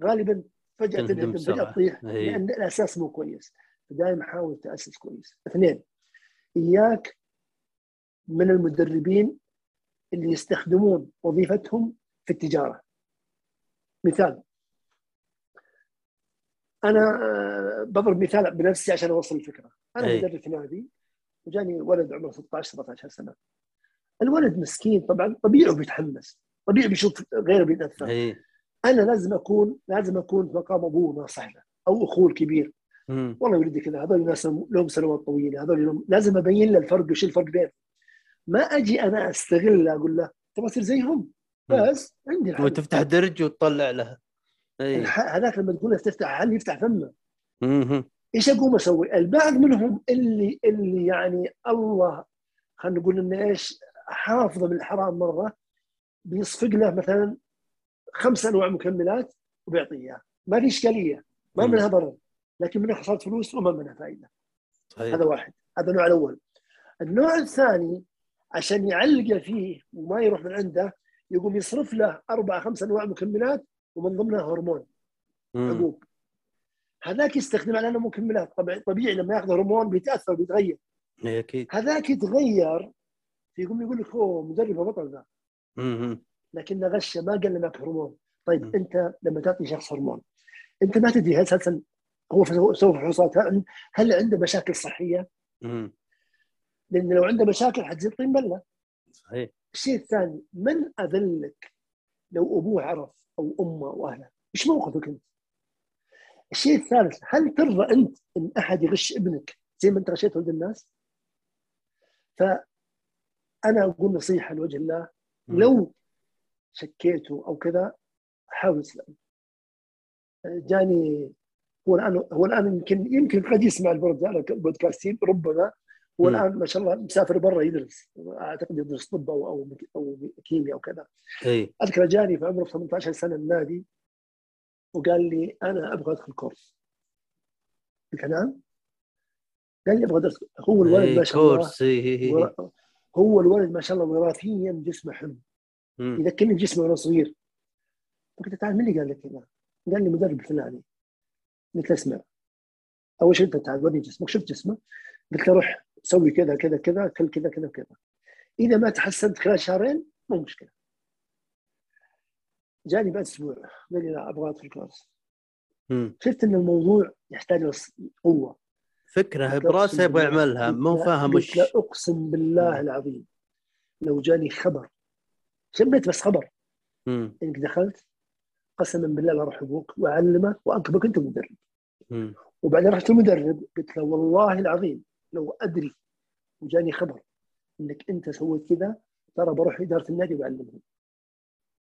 F: غالبا فجأة
A: تنهدم
F: تنهدم
A: فجأة.
F: تطيح
A: أي.
F: لأن الأساس مو كويس فدائما حاول تأسس كويس اثنين إياك من المدربين اللي يستخدمون وظيفتهم في التجارة مثال أنا آه، بضرب مثال بنفسي عشان أوصل الفكرة. أنا
A: أي.
F: مدرب في نادي وجاني ولد عمره 16 17 سنة. الولد مسكين طبعا طبيعي بيتحمس طبيعي بيشوف غيره
A: بيتأثر.
F: أنا لازم أكون لازم أكون في مقام أبوه ناصح له أو أخوه الكبير.
A: مم.
F: والله ولدي كذا هذول الناس لهم سنوات طويلة هذول لهم لازم أبين له الفرق وش الفرق بينهم. ما أجي أنا أستغل أقول له تبغى تصير زيهم. بس عندي الحل
A: وتفتح درج وتطلع لها
F: هذاك لما تقول له تفتح حل يفتح فمه. إيش أقوم أسوي؟ البعض منهم اللي اللي يعني الله خلينا نقول إنه إيش حافظه من الحرام مرة بيصفق له مثلا خمس أنواع مكملات وبيعطيه إياها. ما في إشكالية ما. منها ضرر لكن منها خسارة فلوس وما منها فائدة.
A: صحيح
F: هذا واحد. هذا النوع الأول. النوع الثاني عشان يعلقه فيه وما يروح من عنده يقوم يصرف له أربع خمس أنواع مكملات ومن ضمنها هرمون. حبوب هذاك يستخدم على أنه مكملات طبيعي طبيعي لما يأخذ هرمون بيتأثر بيتغير
A: إيه أكيد
F: هذاك يتغير يقوم يقول لك هو مدرب بطل ذا. لكنه غشة ما قال معك هرمون طيب
A: مم.
F: أنت لما تعطي شخص هرمون أنت ما تدري هل أساسا هو سوى فحوصات هل- هل عنده مشاكل صحية؟
A: مم.
F: لأن لو عنده مشاكل حتصير طين بلة
A: صحيح
F: الشيء الثاني من أذلك لو أبوه عرف أو أمة أو اهله إيش موقفك أنت؟ الشيء الثالث هل ترضى أنت إن أحد يغش ابنك زي ما أنت غشيت ولد الناس؟ فأنا أقول نصيحة لوجه الله. لو شكيته أو كذا حاول تسلم جاني هو الآن هو الآن يمكن يمكن قد يسمع البودكاستين ربما هو. الآن ما شاء الله مسافر برا يدرس أعتقد يدرس طب أو أو أو كيمياء أو كذا.
A: إيه
F: أذكر جاني في عمره 18 سنة النادي وقال لي أنا أبغى أدخل كورس. قلت له نعم. قال لي أبغى ادرس هو الولد ما شاء الله
A: كورس.
F: ورا- هو الولد ما شاء الله وراثيا جسمه حلو. يذكرني بجسمه وأنا صغير. قلت له تعال من اللي قال لك كذا؟ قال لي مدرب الفلاني. قلت له اسمع. أول شيء انت تعال ورني جسمك. شفت جسمه؟ قلت له روح. سوي كذا كذا كذا كل كذا كذا كذا. إذا ما تحسنت خلال شهرين مو مشكلة. جاني بعد أسبوع قال لي لا أبغى أدخل كورس.
A: مم.
F: شفت إن الموضوع يحتاج قوة. فكرة
A: براسه يبغى يعملها مو فاهم وش.
F: أقسم بالله العظيم لو جاني خبر. شميت بس خبر. إنك دخلت قسما بالله لا أروح أبوك وأعلمك وانكبك أنت مدرب. وبعدين رحت المدرب قلت له والله العظيم لو أدري وجاني خبر إنك أنت سويت كذا ترى بروح إدارة النادي وأعلمهم.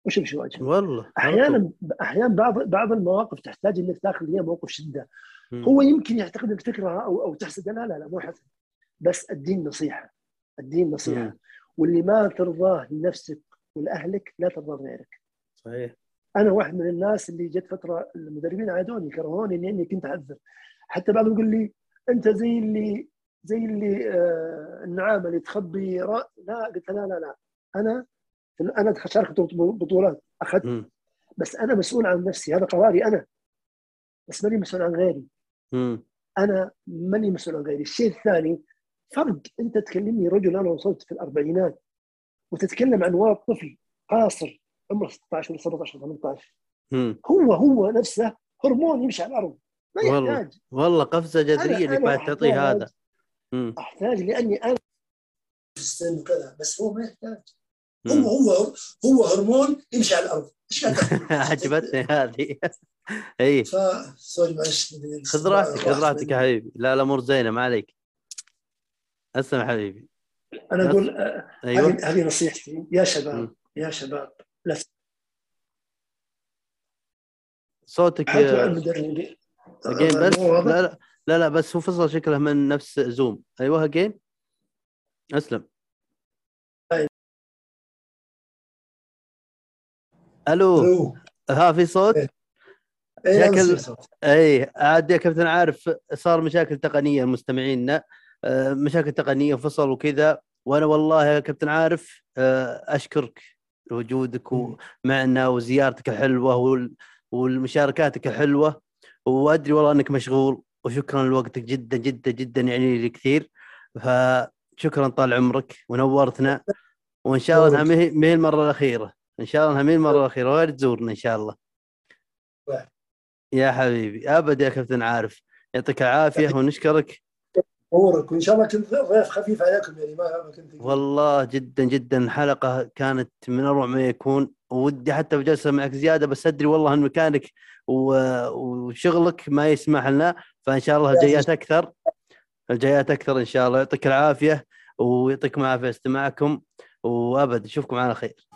F: وش امشي واجهه
A: والله.
F: أحيانا أحيانا بعض بعض المواقف تحتاج إنك تاخذ فيها موقف شدة.
A: مم.
F: هو يمكن يعتقد إنك أو أو تحسد. لا لا لا مو حسد. بس الدين نصيحة. الدين نصيحة.
A: مم.
F: واللي ما ترضاه لنفسك ولأهلك لا ترضاه لغيرك.
A: صحيح.
F: أنا واحد من الناس اللي جت فترة المدربين عادوني كرهوني لاني كنت اعذر حتى بعضهم يقول لي أنت زي اللي زي اللي آه النعامة اللي تخبي رأ... لا قلت لا لا لا. أنا أنا شاركت بطولات
A: أخذت.
F: بس أنا مسؤول عن نفسي هذا قراري أنا. بس ماني مسؤول عن غيري. أنا ماني مسؤول عن غيري. الشيء الثاني فرق. أنت تكلمني رجل أنا وصلت في الأربعينات. وتتكلم عن ولد طفل قاصر عمره 16 ولا 17 ولا 18
A: مم.
F: هو هو نفسه هرمون يمشي على الأرض. ما
A: والله.
F: يحتاج.
A: والله قفزة
F: أنا-
A: جذريه
F: أنا
A: بعد تعطيه هذا. مم.
F: أحتاج لأني أنا في السن وكذا بس هو ما يحتاج. هو هو هو هرمون يمشي على الأرض. إيش؟
A: عجبتني هذه. اي
F: ف سوري معلش.
A: خذ راحتك خذ راحتك يا حبيبي. لا الأمور زينة ما عليك. أسلم حبيبي.
F: أنا أقول آه،
A: أيوه.
F: هذه هذه نصيحتي. يا شباب
A: مم.
F: يا شباب لا
A: صوتك
F: تبحثوا عن
A: آه،؟ لا لا. لا لا بس هو فصل شكله من نفس زوم أيوه اجين أسلم
F: طيب. ألو.
A: ها في صوت
F: إيه. إيه،
A: شكل-. اي عاد يا كابتن عارف صار مشاكل تقنية مستمعينا آه، مشاكل تقنية فصل وكذا وأنا والله يا كابتن عارف آه، أشكرك وجودك
F: مم.
A: معنا وزيارتك الحلوة وال- والمشاركاتك الحلوة وأدري والله إنك مشغول وشكرا لوقتك جدا جدا جدا يعني لي كثير فشكرا طال عمرك ونورتنا. وإن شاء الله إنها ما هي- المرة الأخيرة. إن شاء الله إنها ما هي المره الأخيرة. وغير تزورنا إن شاء الله. يا حبيبي. ابد يا كابتن عارف. يعطيك العافية ونشكرك.
F: امورك وإن شاء الله كنت ضيف خفيف عليكم يعني ما كنت
A: والله جدا جدا. الحلقة كانت من أروع ما يكون. ودي حتى بجلسه معك زيادة بس أدري والله إن مكانك وشغلك ما يسمح لنا. فإن شاء الله الجايات أكثر. الجايات أكثر إن شاء الله. يعطيك العافية ويعطيكم العافية استماعكم. وأبد نشوفكم على خير.